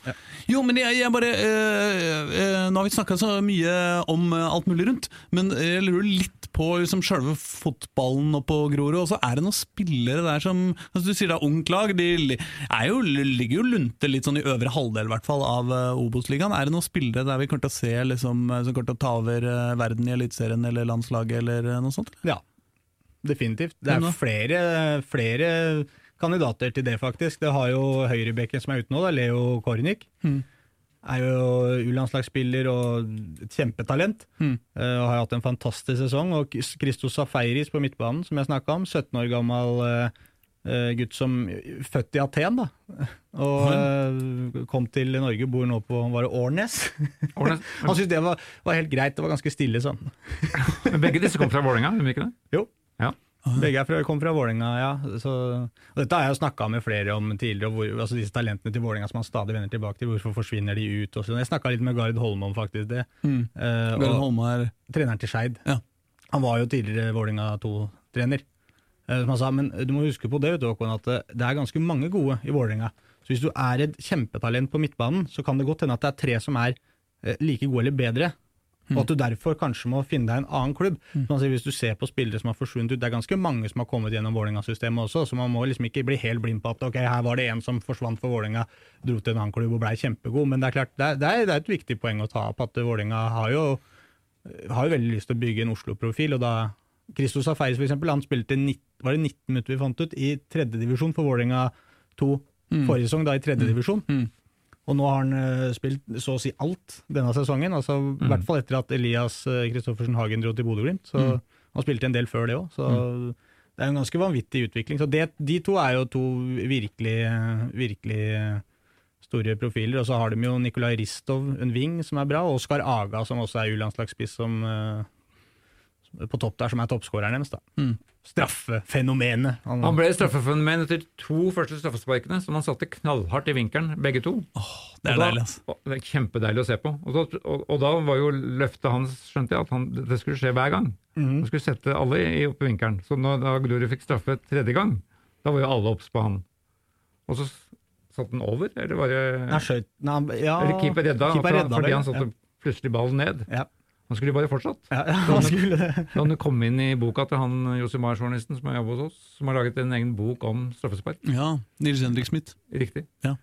Jo, men jeg, jeg bare øh, øh, Nå har vi snakka så mye om eh, alt mulig rundt, men jeg lurer litt på liksom selve fotballen og på Grorud. Og så er det noen spillere der som altså Du sier det er ungt lag. De er jo, ligger jo lunte litt sånn i øvre halvdel i hvert fall av Obos-ligaen. Er det noen spillere der vi kommer til å se liksom, som kommer til å ta over eh, verden i Eliteserien eller landslaget eller eh, noe sånt? Ja, definitivt. Det er flere, flere kandidater til det, faktisk. Det har jo høyrebekken som er ute nå, da, Leo Kornic. Mm. Er jo U-landslagsspiller og et kjempetalent. Mm. Uh, og har hatt en fantastisk sesong. Og Christos Safaris på midtbanen, som jeg snakka om. 17 år gammel eh, gutt som født i Aten, da. Og eh, kom til Norge, bor nå på var det Årnes. Årnes- Han syntes det var, var helt greit, det var ganske stille sånn. Men begge disse kom fra Vålerenga, gjorde de ikke det? Jo. Ja. Begge er fra, kom fra Vålerenga, ja. Så, og dette har jeg jo snakka med flere om tidligere, hvor, altså disse talentene til Vålerenga som man stadig vender tilbake til. Hvorfor forsvinner de ut? Og sånn. jeg snakka litt med Gard Holme om faktisk det. Mm. Uh, Gard Holme er treneren til Skeid. Ja. Han var jo tidligere Vålerenga 2-trener. Eh, som han sa, men du må huske på det, vet du, Håkon, at eh, det er ganske mange gode i Vålerenga. Så hvis du er et kjempetalent på midtbanen, så kan det godt hende at det er tre som er eh, like gode eller bedre. Og at du derfor kanskje må finne deg en annen klubb. Så sier, hvis du ser på spillere som har forsvunnet ut, det er ganske mange som har kommet gjennom Vålerenga-systemet også, så man må liksom ikke bli helt blind på at ok, her var det en som forsvant for Vålerenga, dro til en annen klubb og blei kjempegod. Men det er klart, det er, det er, et viktig poeng å ta opp at Vålerenga har jo har jo veldig lyst til å bygge en Oslo-profil. og da Christos Safaris for eksempel, han spilte 19, var det 19 minutter vi fant ut, i tredjedivisjon for Vålerenga 2 forrige sesong, da i tredjedivisjon. Mm. Og nå har han uh, spilt så å si alt denne sesongen, altså i hvert fall etter at Elias uh, Kristoffersen Hagen dro til Bodø-Glimt. Så Han spilte en del før det òg, så det er en ganske vanvittig utvikling. Så det, De to er jo to virkelig, virkelig eh, store profiler. Og så har de jo Nikolai Ristov, en wing, som er bra, og Oskar Aga, som også er U-landslagsspiss, som eh, er på topp der, som er toppskåreren deres. Mm. Straffefenomenet. Han, Han ble straffefenomen etter to første straffesparkene, som han satte knallhardt i vinkelen, begge to. Det er da- deilig, altså. Det er kjempedeilig å se på. Og da, og, og da var jo løftet hans, skjønte jeg, at han, det skulle skje hver gang. Mm. Han skulle sette alle i, opp i vinkelen. Så når da Glory fikk straffe tredje gang, da var jo alle obs på han. Og så satt den over, eller var det Nei, skjøt, nei, ja, Eller keeper redda, keeper redda fordi han satte plutselig ballen ned. Ja. Han skulle bare fortsatt. Ja, ja, han skulle det. Da han kom inn i boka til han Josimar-journalisten som har jobbet hos oss, som har laget en egen bok om straffespark. Ja, Nils Henrik Smith. Riktig. Ja.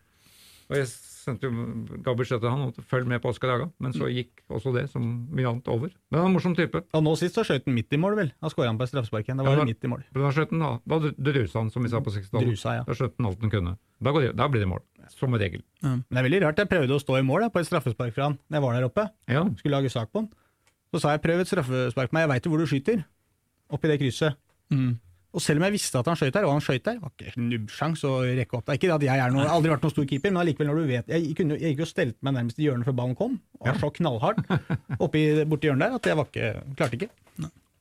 Og jeg sendte jo ga beskjed til han om å følge med på Oskar Haga, men så gikk også det, som mye annet, over. Men han er en morsom type. Og nå sist så skjøt han midt i mål, vel? Da skåra han på straffespark igjen. Da var Ja, det midt i mål. Da skjøt han, da, da drusa han, som vi sa på 60-tallet. Ja. Da skjøt han alt han kunne. Da, går det, da blir det mål, som regel. Men det er veldig rart. Jeg prøvde å stå i mål jeg, på et straffespark fra han da jeg var der oppe. Ja, Skulle lage sak på han. Så sa jeg prøv et straffespark på meg, jeg veit jo hvor du skyter. Oppi det krysset. Mm. Og selv om jeg visste at han skøyt der, og han skøyt der, var ikke nubbsjans å rekke opp der. Ikke at jeg er noe, aldri vært noen stor keeper, men allikevel når du vet Jeg, kunne, jeg gikk jo stelt meg nærmest i hjørnet før ballen kom, og var så knallhard oppi, borti hjørnet der at jeg var ikke, klarte ikke.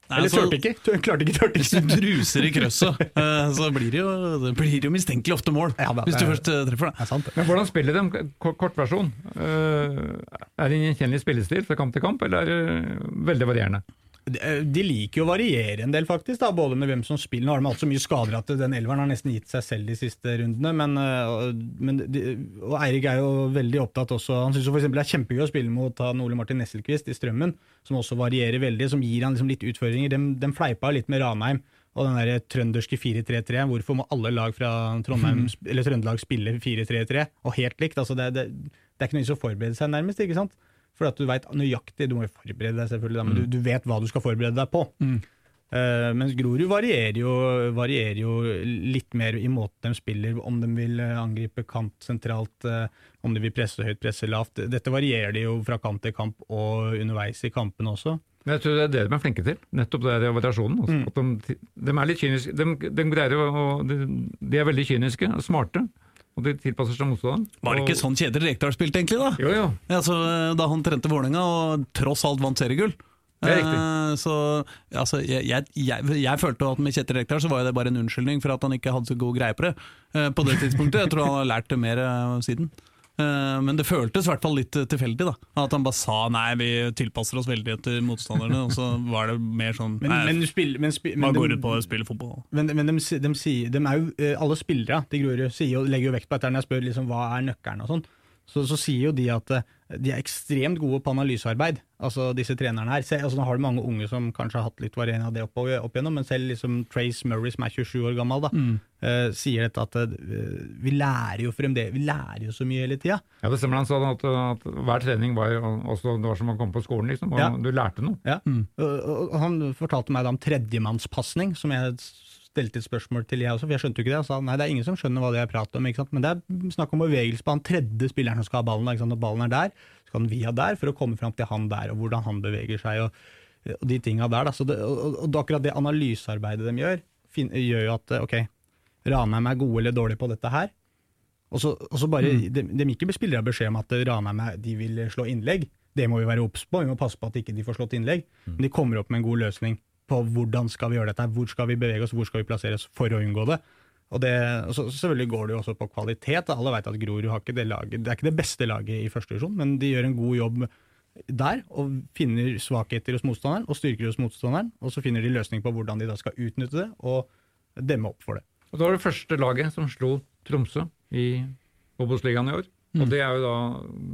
Nei, Eller altså, turte ikke. Tør, Klarte ikke, turte Hvis du druser i krøsset, eh, så blir det jo, det blir jo mistenkelig ofte mål. Ja, det, hvis du først eh, treffer det. Er sant, det. Men hvordan spiller de? Kort, kort versjon. Eh, er det en gjenkjennelig spillestil fra kamp til kamp, eller er det veldig varierende? De, de liker jo å variere en del, faktisk, da, både med hvem som spiller. Nå har de hatt så mye skader at den elveren har nesten gitt seg selv de siste rundene. Men, øh, men de, og Eirik er jo veldig opptatt også Han syns f.eks. det er kjempegøy å spille mot han Ole Martin Nesselquist i Strømmen, som også varierer veldig, som gir han liksom litt utfordringer. De, de fleipa litt med Ranheim og den der trønderske 4-3-3. Hvorfor må alle lag fra Trondheim, eller Trøndelag spille 4-3-3, og helt likt? Altså det, det, det er ikke noe vits å forberede seg, nærmest. ikke sant? For at du veit nøyaktig Du må jo forberede deg, selvfølgelig, men du, du vet hva du skal forberede deg på. Eh, mens Grorud varierer jo, varierer jo litt mer i måten de spiller, om de vil eh, angripe kant sentralt, uh, om de vil presse høyt, presse lavt. Dette varierer de jo fra kamp til kamp og underveis i kampene også. Jeg tror det er det de er flinke til. Nettopp det variasjonen. Mm. At de, de er litt kyniske. De, de, å, de er veldig kyniske og smarte, og de tilpasser seg motstanderen. Var det ikke Og- sånn Kjetil Rekdal spilte, egentlig? da? Jo, jo. Ja, altså, da han trente Vålerenga og tross alt vant seriegull. Det er riktig. Eh, så altså, jeg, jeg, jeg, jeg følte at med Kjetil Rekdal så var det bare en unnskyldning for at han ikke hadde så god greie på det eh, på det tidspunktet. Jeg tror han har lært det mer eh, siden. Eh, men det føltes i hvert fall litt eh, tilfeldig. da At han bare sa nei, vi tilpasser oss veldig etter motstanderne. Og så var det mer sånn Men, nei, men, spiller, men, spi- men man går ut på å spille fotball. Men, men de, de, de, sier, de er jo, eh, alle spillere til Grorud sier legger jo vekt på dette når jeg spør liksom, hva er nøkkelen og sånn. Så, så sier jo de at eh, de er ekstremt gode på analysearbeid, altså disse trenerne her. Se, altså, nå har du mange unge som kanskje har hatt litt varierende av det opp, opp igjennom, men selv liksom Trace Murray, som er 27 år gammel, da, eh, sier dette at uh, vi lærer jo fremdeles, vi lærer jo så mye hele tida. Ja, det stemmer. Han sa at, at hver trening var jo også, det var som å komme på skolen, liksom, og Ja. du lærte noe. Ja. Og, og han fortalte meg da om tredjemannspasning, som jeg stilte et spørsmål til, jeg også, for jeg skjønte jo ikke det. Han sa nei, det er ingen som skjønner hva det er prat om, ikke sant? men det er snakk om bevegelse på han tredje spilleren som skal ha ballen. Ikke sant? Når ballen er der, så skal han via der for å komme fram til han der, og hvordan han beveger seg, og, og de tinga der. Da. Så det, og, og, akkurat det analysearbeidet de gjør, fin, gjør jo at ok, Ranheim er gode eller dårlige på dette her. Og så, og så bare, de, de ikke spillere beskjed om at Ranheim de vil slå innlegg. Det må vi være obs på, vi må passe på at ikke de får slått innlegg. Men de kommer opp med en god løsning på hvordan skal vi gjøre dette, hvor skal vi bevege oss, hvor skal vi plassere oss for å unngå det. Og det, så, selvfølgelig går det jo også på kvalitet. Alle vet at Grorud har ikke det laget, det er ikke det beste laget i første divisjon, men de gjør en god jobb der og finner svakheter hos motstanderen og styrker hos motstanderen. Og så finner de løsning på hvordan de da skal utnytte det og demme opp for det. Og det var det første laget som slo Tromsø i Obos-ligaen i år. Mm. Og det er jo da,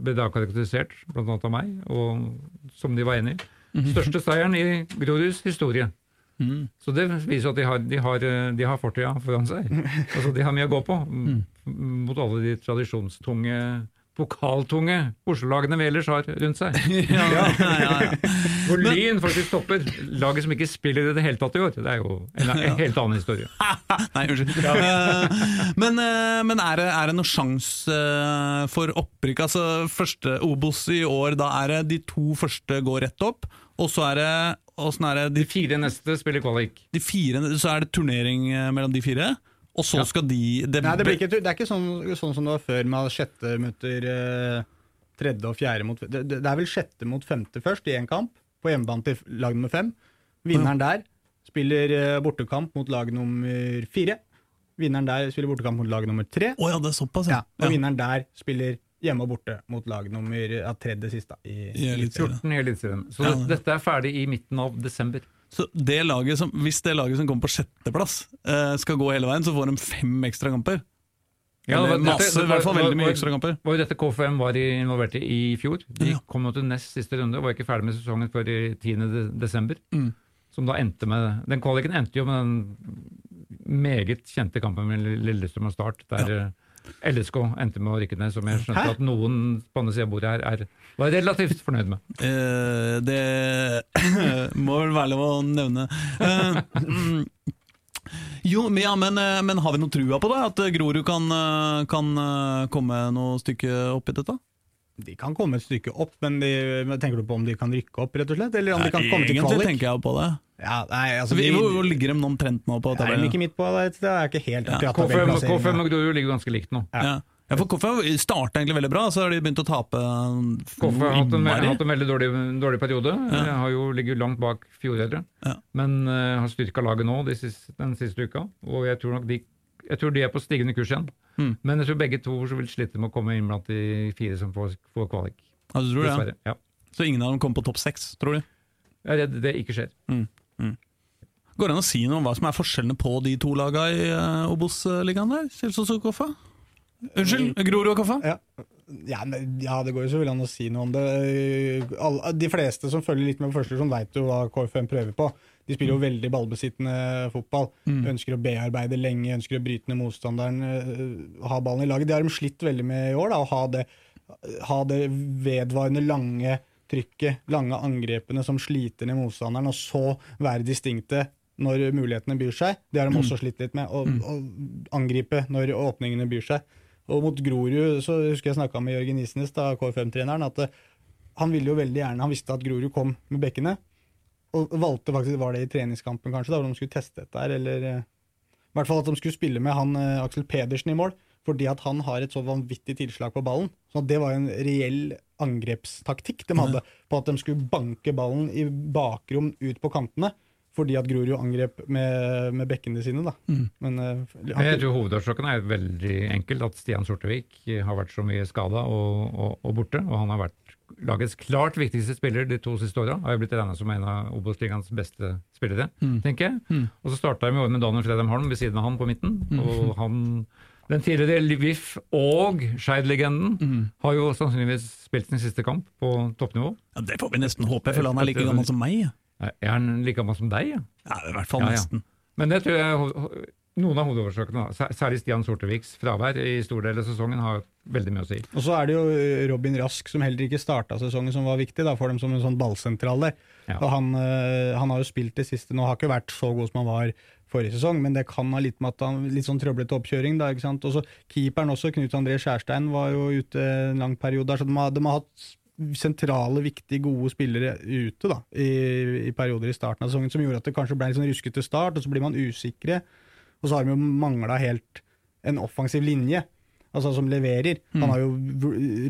ble da karakterisert, annet av meg, og som de var enig i. Mhm. Største seieren i Groruds historie. Mm. Så det viser at de har, de har, de har fortida foran seg. Altså, de har mye å gå på Mm. mot alle de tradisjonstunge, pokaltunge Oslo-lagene vi ellers har rundt seg. Ja, ja, ja, ja. Hvor Lyn faktisk topper laget som ikke spiller i det hele tatt i år. Det er jo en, en helt annen historie. Nei, unnskyld. Eh, men eh, men er, det, er det noen sjanse eh, for opprykk? Altså, første Obos i år, da er det de to første går rett opp, og så er det Åssen er det De de, fire neste spiller kvalik. de fire Så er det turnering mellom de fire, og så Ja. skal de det, Nei, det, blir ikke, det er ikke sånn, sånn som det var før, med sjette møter eh, tredje og fjerde mot det, det er vel sjette mot femte først, i én kamp, på hjemmebane til lag nummer fem. Vinneren der spiller eh, bortekamp mot lag nummer fire. Vinneren der spiller bortekamp mot lag nummer tre. Oh, ja, det er såpass, Ja, ja. og vinneren der spiller hjemme og borte mot lag nummer ja, tredje siste. I, I i 14 i Eliteserien. Så Ja. dette er ferdig i midten av desember. Så det laget som, Hvis det laget som kommer på sjetteplass, eh, skal gå hele veien, så får de fem ekstra kamper. Ja, Eller det var- masse, dette- i hvert fall veldig mye ekstra kamper. var jo dette KFM var involvert i i fjor. De Ja. kom nå til nest siste runde og var ikke ferdig med sesongen før i 10. desember. Mm. Som da endte med Den kvaliken endte jo med den meget kjente kampen med Lillestrøm og Start, der ja. LSK endte med å rykke ned, som jeg skjønte Hæ? at noen på andre sida av bordet her er, var relativt fornøyd med. Uh, det må vel være lov å nevne. Mm, jo, men, ja, men, eh, men har vi noe trua på det? At Grorud kan, kan komme noe stykke opp i dette? De kan komme et stykke opp, men de, tenker du på om de kan rykke opp, rett og slett? Eller om de kan komme til Egentlig kvalik? tenker jeg på det. Ja, nei, altså, vi, hvor, hvor ligger de omtrent nå på er tabellen? ikke midt på det, et? Jeg er ikke helt Ja. akkurat K5, K5 og Grorud ligger ganske likt nå. Ja. Ja, for KFF starta egentlig veldig bra, så har de begynt å tape KF har hatt en, hatt en veldig dårlig, dårlig periode. Ja. Har jo ligger langt bak fjoråret, Ja. men uh, har styrka laget nå de siste, den siste uka. Og jeg tror nok de, jeg tror de er på stigende kurs igjen. Mm. Men jeg tror begge to vil slite med å komme inn blant de fire som får, får kvalik. Ja, du tror det, ja. Så ingen av dem kommer på topp seks, tror du? Jeg er redd det ikke skjer. Går det an å si noe om hva som er forskjellene på de to lagene i uh, Obos-ligaen der? Kjelsås og Koffa? Unnskyld, Grorud og kaffe? Ja. Ja, men, ja, det går jo så vel an å si noe om det. Alle, de fleste som følger litt med på første, som veit jo hva KFM prøver på. De spiller jo veldig ballbesittende fotball. Mm. Ønsker å bearbeide lenge, ønsker å bryte ned motstanderen, øh, ha ballen i laget. Det har de slitt veldig med i år. Da, å ha det, ha det vedvarende lange trykket, lange angrepene som sliter ned motstanderen, og så være distinkte når mulighetene byr seg. Det har de også slitt litt med. Å angripe når åpningene byr seg. Og mot Grorud så husker jeg snakka med Jørgen Isnes, da, KFM-treneren, at eh, han ville jo veldig gjerne Han visste at Grorud kom med bekkene, og valgte faktisk Var det i treningskampen, kanskje, da hvor de skulle teste dette her, eller eh, I hvert fall at de skulle spille med han eh, Aksel Pedersen i mål, fordi at han har et så vanvittig tilslag på ballen. Så det var en reell angrepstaktikk de hadde, på at de skulle banke ballen i bakrom ut på kantene. Fordi at Grorud angrep med, med bekkene sine. da. Mm. Men, han, jeg tror hovedårsaken er veldig enkel. At Stian Sortevik har vært så mye skada og, og, og borte. Og han har vært lagets klart viktigste spiller de to siste åra. Har jo blitt regna som en av Obos-ligaens beste spillere, tenker jeg. Mm. Og så starta jeg med året med Daniel Fredheim Holm ved siden av han på midten. Og han, den tidligere VIF og Skeid-legenden Mm. har jo sannsynligvis spilt sin siste kamp på toppnivå. Ja, det får vi nesten håpe, for han er like gammel som meg. Ja. Er han like gammel som deg? Ja? Ja, i hvert fall Ja, ja. nesten. Men det tror jeg noen av hovedårsakene, særlig Stian Sorteviks fravær i stor del av sesongen, har veldig mye å si. Og så er det jo eh, Robin Rask som heller ikke starta sesongen, som var viktig da, for dem som en sånn ballsentral der. Ja. Og han, eh, han har jo spilt det siste nå, har ikke vært så god som han var forrige sesong, men det kan ha litt med at han litt sånn trøblete oppkjøring. da, ikke sant? Og så Keeperen også, Knut André Skjærstein, var jo ute en lang periode der, så de har, de har hatt sentrale, viktige, gode spillere ute da, i, i perioder i starten av sesongen, som gjorde at det kanskje ble en sånn ruskete start, og så blir man usikre. Og så har de jo mangla helt en offensiv linje, altså som leverer. Han har jo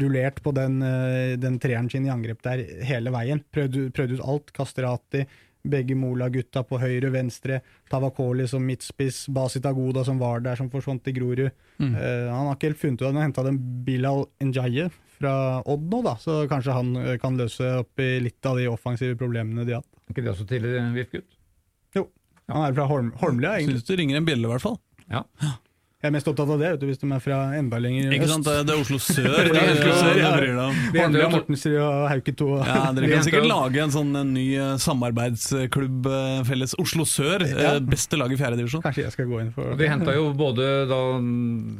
rullert på den, eh, den treeren sin i angrep der hele veien. Prøvd, prøvd ut alt. Kastrati, begge Mola-gutta på høyre og venstre. Tavakoli som midtspiss. Basit Agoda som var der, som forsvant til Grorud. Mm. Uh, han har ikke helt funnet ut av det. Han henta den Bilal Njaye fra Odd nå, da, så kanskje han eh, kan løse opp i litt av de offensive problemene de har hatt. Er ikke det også tidligere VIF-gutt? Han er fra Holm, Holmlia, egentlig. Syns du ringer en bjelle, i hvert fall. Ja. Jeg er mest opptatt av det, vet du, hvis de er fra enda lenger Ikke øst. sant? Det er Oslo sør. det er Oslo sør, ja. det bryr deg om. Vi Mortensrud og Hauketo. og- Ja, Dere kan sikkert lage en sånn en ny eh, samarbeidsklubb eh, felles. Oslo sør, eh, Ja. beste lag i fjerde divisjon. Kanskje jeg skal gå inn for det. De henta jo både da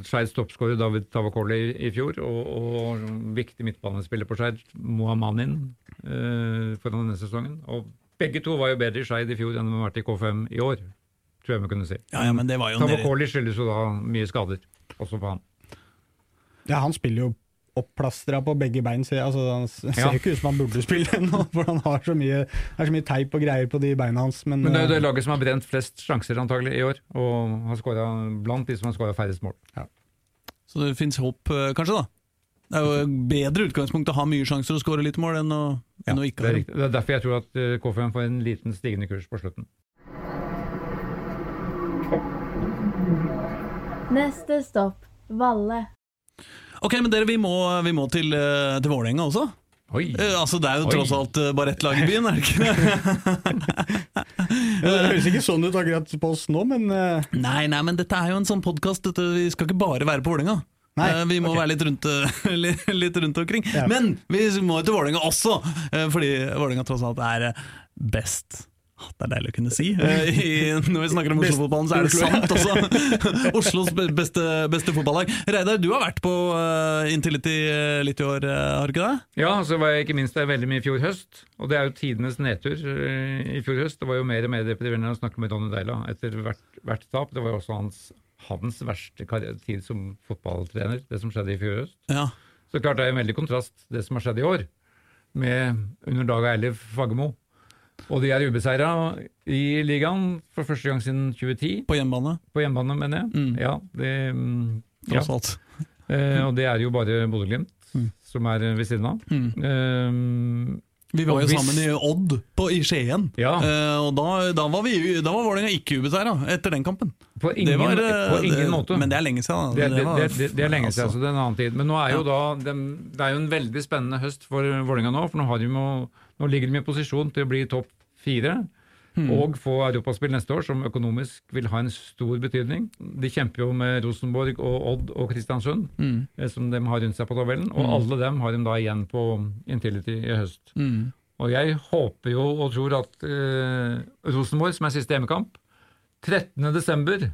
Skeids toppskårer David Tavakoli i, i fjor, og, og viktig midtbanespiller på Skeid, Mohamanin, foran for denne sesongen. Og begge to var jo bedre i Skeid i fjor enn de har vært i K5 i år, tror jeg vi kunne si. Ja, ja, men det var jo nede. Tavakoli skyldes jo da mye skader, også på han. Ja, han spiller jo opplastra på begge bein. Så, altså, han ser Ja. ikke ut som han burde spille ennå, for han har så mye, er så mye teip og greier på de beina hans. Men, Men det er jo det eh, laget som har brent flest sjanser antagelig i år, og har skåra blant de som har skåra færrest mål. Så det fins håp, eh, kanskje, da. Det er jo bedre utgangspunkt å ha mye sjanser og skåre litt mål enn å, enn å ikke ha det. Er det er derfor jeg tror at KFM får en liten stigende kurs på slutten. Neste stopp Valle. Ok, men dere, vi må, vi må til, eh, til Vålerenga også. Oi! Eh, altså, Det er jo Oi. tross alt eh, bare ett lag i byen, er det ikke det? det høres ikke sånn ut akkurat på oss nå, men Nei, nei, men dette er jo en sånn podkast. Vi skal ikke bare være på Vålerenga. Vi må okay. være litt rundt, litt, rundt omkring. Ja. Men vi må jo til Vålerenga også, fordi Vålerenga tross alt er best. Ah, Det er deilig å kunne si. Eh, I, når vi snakker om Oslo-fotballen, så er det sant også. Oslos beste, beste fotballag. Reidar, du har vært på uh, Intility eh, litt i år, eh, har du ikke det? Ja, så var jeg ikke minst der veldig mye i fjor høst. Og det er jo tidenes nedtur eh, i fjor høst. Det var jo mer og mer deprimerende å snakke med Donny Deila etter hvert, hvert tap. Det var jo også hans, hans verste tid som fotballtrener, det som skjedde i fjor høst. Ja. Så klart det er en veldig kontrast, det som har skjedd i år, med under Dag Eilif Fagermo. Og de er ubeseira i ligaen for første gang siden 2010, På hjemmebane, på hjemmebane, mener jeg. Mm. Ja, det, mm, ja. tross alt. Eh, og det er jo bare Bodø-Glimt Mm. som er ved siden av. Mm. Eh, Vi var jo hvis- sammen i Odd på, i Skien, Ja. Eh, og da, da var vi Da var Vålerenga ikke ubeseira etter den kampen. på ingen, var, eh, på ingen det, måte. Men det er lenge siden. Det, det, var- det, er lenge siden, altså. så det er en annen tid. Men nå er jo da, dem- det er jo en veldig spennende høst for Vålerenga nå. For nå, har de jo, nå ligger de i posisjon til å bli topp fire. Hmm. Og få europaspill neste år, som økonomisk vil ha en stor betydning. De kjemper jo med Rosenborg og Odd og Kristiansund, Mm. eh, som de har rundt seg på tabellen. Og alle dem har de da igjen på Intility i høst. Mm. Og jeg håper jo og tror at eh, Rosenborg, som er siste hjemmekamp, 13. desember,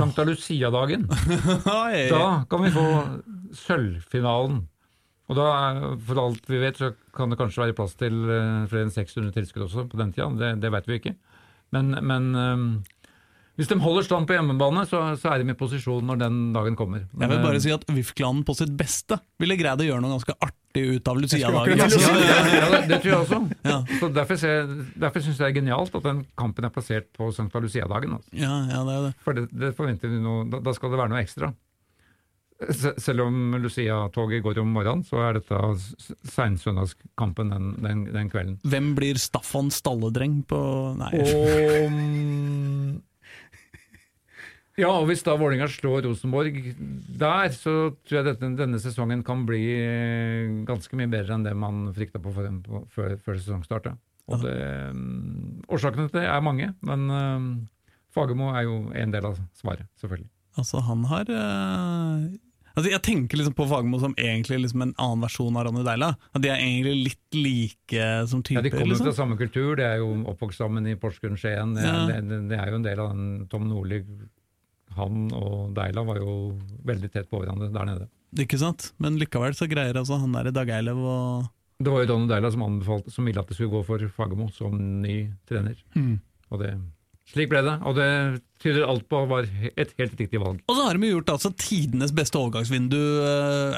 oh. Lucia-dagen, da kan vi få sølvfinalen. Og da, for alt vi vet, så kan det kanskje være plass til eh, flere enn 600 tilskudd også på den tida. Det, det vet vi ikke. Men, men eh, hvis de holder stand på hjemmebane, så, så er de i posisjon når den dagen kommer. Jeg vil bare eh, si at VIF-klanen på sitt beste ville greid å gjøre noe ganske artig ut av Lucia-dagen. ja, ja, det, det tror jeg også. Ja. Så Derfor, ser- derfor syns jeg det er genialt at den kampen er plassert på Sankta Lucia-dagen. Altså. ja, ja, det er det. For det, det forventer vi noe, da, da skal det være noe ekstra. Se- Selv om Lucia-toget går om morgenen, så er dette seinsøndagskampen den, den, den kvelden. Hvem blir Staffan stalledreng på Nei. Og mm, Ja, og hvis da Vålerenga slår Rosenborg der, så tror jeg dette, denne sesongen kan bli eh, ganske mye bedre enn det man frykta på, for, på før, før sesongstart. Og det, mm, årsakene til det er mange, men mm, Fagermo er jo en del av svaret, selvfølgelig. Altså, han har eh, Altså, Jeg tenker liksom på Fagermo som egentlig liksom en annen versjon av Ronny Deila. At de er egentlig litt like som Ja. De kommer liksom. fra samme kultur, de er jo oppvokst sammen i Porsgrunn Skien. Det, Ja. det, det er jo en del av den Tom Nordli. Han og Deila var jo veldig tett på hverandre der nede. Ikke sant? Men likevel så greier altså han der Dag Eilev å Det var jo Ronny Deila som anbefalte, som ville at det skulle gå for Fagermo som ny trener. Mm. Og det, slik ble det. Og det tyder alt på var et helt riktig valg. Og så har de gjort altså tidenes beste overgangsvindu. eh,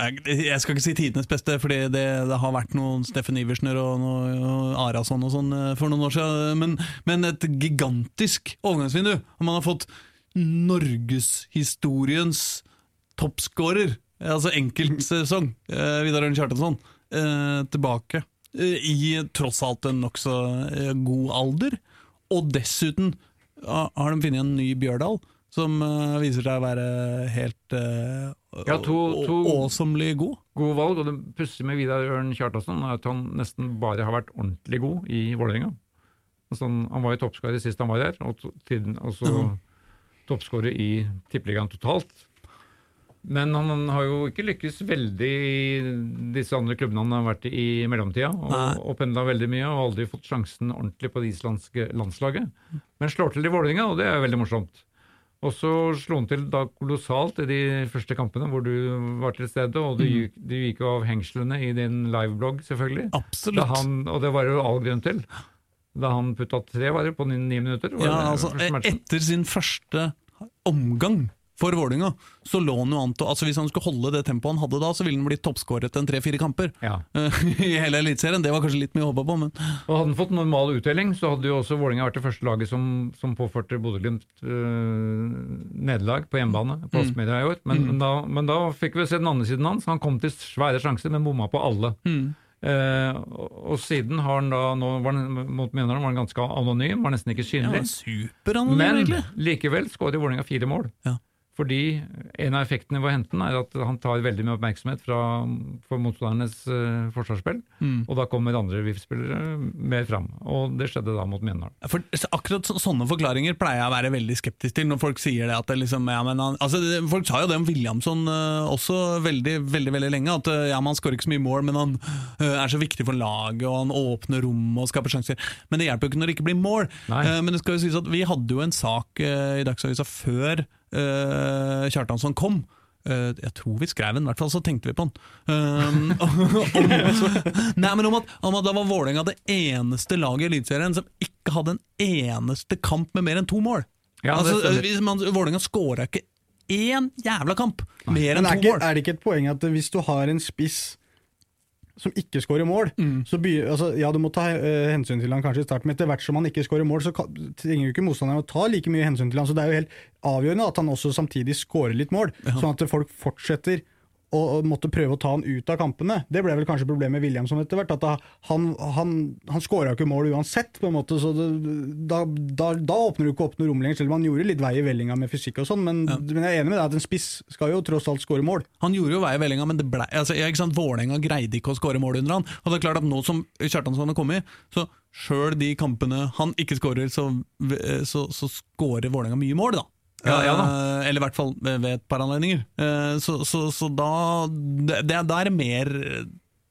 Jeg skal ikke si tidenes beste, fordi det, det har vært noen Steffen Iversner og og Arason og sånn eh, for noen år siden, men, men et gigantisk overgangsvindu. Og man har fått norgeshistoriens toppskårer, altså enkeltsesong, eh, Vidar Ørn Kjartansson, tilbake i tross alt en nokså god alder. Og dessuten har de funnet en ny Bjørdal, som eh, viser seg å være helt uh, Ja, to- to- awesomely god. Gode valg, og det pussige med Vidar Ørn Kjartansson er at han nesten bare har vært ordentlig god i Vålerenga. Altså, han, var jo toppskårer sist han var her, og tiden, også mm. toppskårer i Tippeligaen totalt. Men han har jo ikke lykkes veldig i disse andre klubbene han har vært i i mellomtida, Nei. og, og pendla veldig mye, og aldri fått sjansen ordentlig på det islandske landslaget. Men slår til i Vålerenga, og det er jo veldig morsomt. Og så slo han til da kolossalt i de første kampene hvor du var til stede, og du, gikk- du gikk jo av hengslene i din liveblogg, selvfølgelig. Absolutt. han, og det var jo all grunn til. Da han putta tre, varer på ni, ni minutter. Ja, altså, etter sin første omgang for Vålinga, så lå han jo an til altså Hvis han skulle holde det tempoet han hadde da, så ville han blitt toppskåret en tre-fire kamper Ja. i hele Eliteserien. Det var kanskje litt mye å håpe på, men Og Hadde han fått normal uttelling, så hadde jo også Vålinga vært det første laget som, som påførte Bodø-Glimt øh, nederlag på hjemmebane Mm. på Aspmyra i år. Men, da, men da fikk vi se den andre siden hans. Han kom til svære sjanser, men bomma på alle. mm. Eh, og, og siden har han da nå var han, mot Mjøndalen var han ganske anonym, var nesten ikke ja, han var Men egentlig. likevel skårer Vålerenga fire mål. Ja. Fordi en av effektene ved å hente den er at han tar veldig mye oppmerksomhet fra, for motstandernes uh, forsvarsspill. Mm. Og da kommer andre VIF-spillere mer fram. Og det skjedde da mot Mjøndalen. For Akkurat så- sånne forklaringer pleier jeg å være veldig skeptisk til, når folk sier det. at det liksom, ja, men han, altså, Folk sa jo det om Williamson uh, også veldig veldig, veldig lenge, at uh, ja, man skårer ikke så mye mål, men han er så viktig for laget, og han åpner rom og skaper sjanser. Men det hjelper jo ikke når det ikke blir mål. Men det skal jo sies at vi hadde jo en sak i Dagsavisa før Kjartansson kom. Uh, jeg tror vi skrev den, i hvert fall så tenkte vi på den. Um, om, nei, men om at, om at da var Vålerenga det eneste laget i Eliteserien som ikke hadde en eneste kamp med mer enn to mål. Ja, altså, hvis man- Vålerenga skåra ikke én jævla kamp mer enn to ikke, mål. er det ikke et poeng at hvis du har en spiss som ikke skårer mål, Mm. så by, altså, ja, du må ta uh, hensyn til han kanskje i starten, men etter hvert som han ikke skårer mål, så kan, trenger jo ikke motstanderen å ta like mye hensyn til han. Så det er jo helt avgjørende at han også samtidig skårer litt mål, sånn at folk fortsetter å måtte prøve å ta han ut av kampene. Det ble vel kanskje problemet med Williamson etter hvert. at Han, han, han skåra ikke mål uansett, på en måte, så det, da, da, da åpner du ikke opp noe rom lenger, selv om han gjorde litt vei i vellinga med fysikk og sånn, men, men jeg er enig med deg at en spiss skal jo tross alt skåre mål. Han gjorde jo vei i vellinga, men det ble, altså, ja, ikke sant, Vålerenga greide ikke å skåre mål under han. Og det er klart at nå som Kjartansson har kommet, så sjøl de kampene han ikke skårer, så, så, så skårer Vålerenga mye mål, da. Ja, ja. Eh, Eller i hvert fall ved, et par anledninger. Eh, Så, så, så da det, det, er mer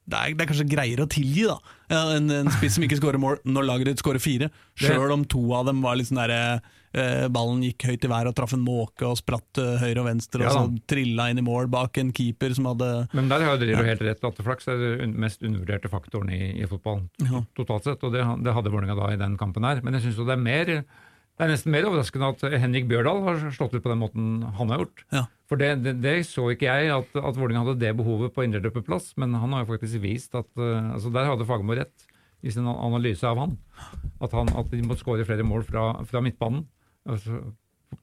det er, det er kanskje greiere å tilgi da en, en spiss som ikke skårer mål når laget ditt skårer fire. Sjøl om to av dem var litt sånn derre eh, Ballen gikk høyt i været og traff en måke og spratt eh, høyre og venstre, Ja og så trilla inn i mål bak en keeper som hadde Men der har Drillo ja. helt rett. Latterflaks er den mest undervurderte faktoren i, i fotballen Ja. totalt sett. Og det, det hadde Vålerenga da i den kampen her. Men jeg syns det er mer det er nesten mer overraskende at Henrik Bjørdal har slått ut på den måten han har gjort. Ja. For det, det, det så ikke jeg, at, at Vålerenga hadde det behovet på indreløperplass, men han har jo faktisk vist at uh, altså Der hadde Fagermo rett i sin analyse av han. At, han, at de måtte skåre flere mål fra, fra midtbanen. Altså,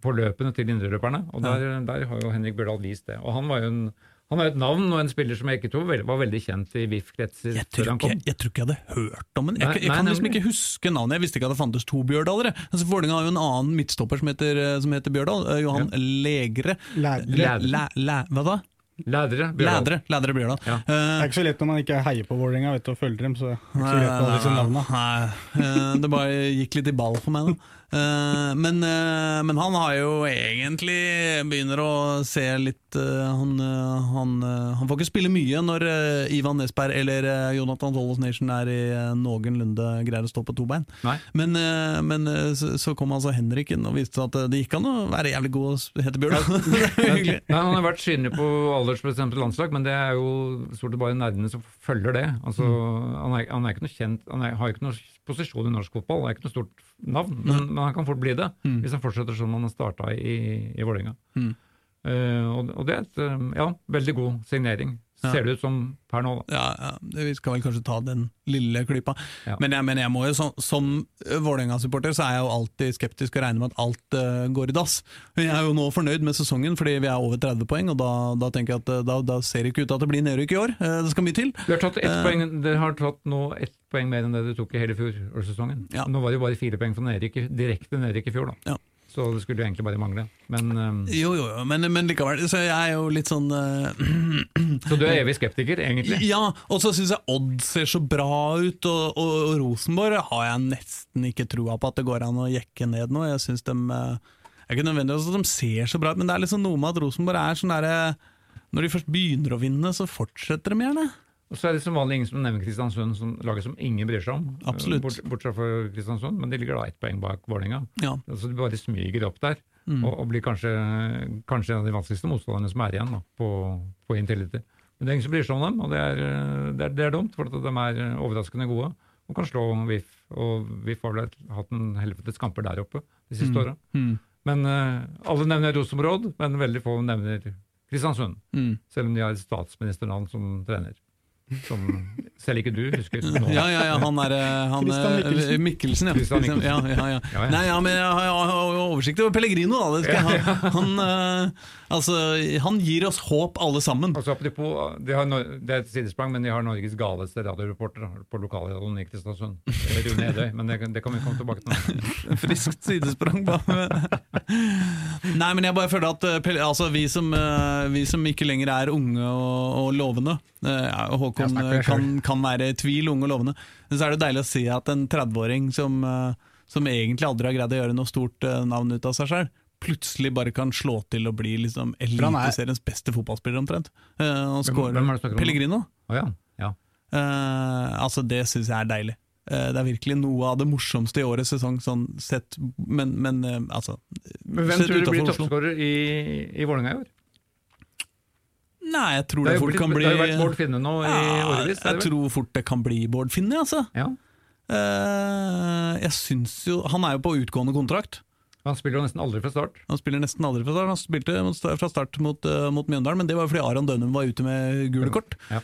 på løpene til indreløperne. Og der, der har jo Henrik Bjørdal vist det. Og han var jo en han er et navn og en spiller som jeg ikke tror var veldig kjent i VIF-kretser før tror, han kom. jeg tror ikke jeg hadde hørt om den. Jeg, jeg, jeg nei, kan liksom ikke huske navnet. Jeg visste ikke at det fantes to Bjørdalere. Altså, Vålerenga har jo en annen midtstopper som heter, som heter Bjørdal. eh, Johan Legre. Lædre. Lædre. Læ, læ, hva da? Lædre Bjørdal. Lædre. Lædre Bjørdal. Ja. Det Eh, er ikke så lett når man ikke heier på Vålerenga og følger dem, så det er ikke så lett med alle disse navnene. Nei, uh, det bare gikk litt i ball for meg, da. Eh, Men, eh, men han har jo egentlig begynner å se litt eh, han, han, han får ikke spille mye når Ivan Nesberg eller Jonathan Tollos Nation er i noenlunde greier å stå på to bein. Nei. Men, men så, så kom altså Henriken og viste at det gikk an å være jævlig god hete Bjørn. Nei, han har vært synlig på aldersbestemte landslag, men det er jo stort sett bare nerdene som følger det. Altså, han, er, han er ikke noe kjent, han er, har ikke noe posisjon i norsk fotball, Det er ikke noe stort navn, men, men han kan fort bli det hvis han fortsetter som han har starta i, i Vålerenga. Mm. Uh, og, og det er et, eh, ja, veldig god signering, Ja. ser det ut som per nå. da. Ja, ja, vi skal vel kanskje ta den lille klypa. Ja. Men, jeg, men jeg må jo, som, som Vålerenga-supporter så er jeg jo alltid skeptisk og regner med at alt uh, går i dass. Men jeg er jo nå fornøyd med sesongen fordi vi er over 30 poeng, og da, da tenker jeg at eh, da, da ser det ikke ut til at det blir nedrykk i år. Eh, det skal mye til. Du har tatt ett uh, poeng, dere har tatt nå ett poeng mer enn det du tok i hele fjorårssesongen. Ja. Nå var det jo bare fire poeng fra nedrykk, direkte nedrykk i fjor, da. Ja. Så det skulle jo egentlig bare mangle. Men, um... Jo, jo, jo, men, men likevel. Så jeg er jo litt sånn uh... så du er evig skeptiker, egentlig? Ja, og så syns jeg Odd ser så bra ut, og, og, og Rosenborg har jeg nesten ikke trua på at det går an å jekke ned nå. Jeg synes de eh, Det er ikke nødvendigvis at de ser så bra ut, men det er liksom noe med at Rosenborg er sånn derre Når de først begynner å vinne, så fortsetter de gjerne. Og så er det som vanlig ingen som nevner Kristiansund som laget som ingen bryr seg om. Absolutt. Bort, bortsett fra Kristiansund, men de ligger da ett poeng bak Vålerenga. Ja. Altså de bare smyger opp der, Mm. og, og blir kanskje, kanskje en av de vanskeligste motstanderne som er igjen da, på, på Intility. Men det er ingen som bryr seg om dem, og det er, det er, det er dumt, for at de er overraskende gode og kan slå VIF. Og VIF har vel hatt en helvetes kamper der oppe de siste åra. Mm. Men eh, alle nevner Rosenborg, men veldig få nevner Kristiansund. Mm. Selv om de har et statsministernavn som trener. Som selv ikke du husker. nå. Ja, ja, ja, han er eh, han, eh, Mikkelsen. Mikkelsen. Ja. Mikkelsen. Ja, ja, ja. Ja, ja. Nei, ja, men jeg har, jo oversikt over Pellegrino. Da. Det skal jeg ha. Han, eh, altså, han gir oss håp, alle sammen. Altså, apropos, de har, det er et sidesprang, men de har Norges galeste radioreporter på lokalradioen i Kristiansund. Er Rune Edøy, men det, det kan vi komme tilbake til. Friskt sidesprang. bare. Nei, men jeg bare føler at eh, altså, vi, som, eh, vi som ikke lenger er unge og, og lovende eh, ja, og Håkon kan, kan være i tvil unge og lovende, men så er det deilig å se at en 30-åring som, som egentlig aldri har greid å gjøre noe stort navn ut av seg sjøl, plutselig bare kan slå til og bli liksom er- eliteseriens beste fotballspiller, omtrent. Uh, og er nå? Pellegrino. Oh, ja. ja. Uh, altså Det syns jeg er deilig. Eh, det er virkelig noe av det morsomste i årets sesong, sånn sett, men, men altså Men hvem tror du blir toppskårer i, i Vålerenga i år? Nei, jeg tror Det, det, fort blitt, kan bli det har jo vært Bård Finne nå i Ja, årevis. Jeg tror fort det kan bli Bård Finne, altså. Ja. Jeg syns jo Han er jo på utgående kontrakt. Han spiller jo nesten aldri fra start. Han spiller nesten aldri fra start. Han spilte fra start mot, uh, mot Mjøndalen, men det var fordi Aron Dønum var ute med gule kort. Ja.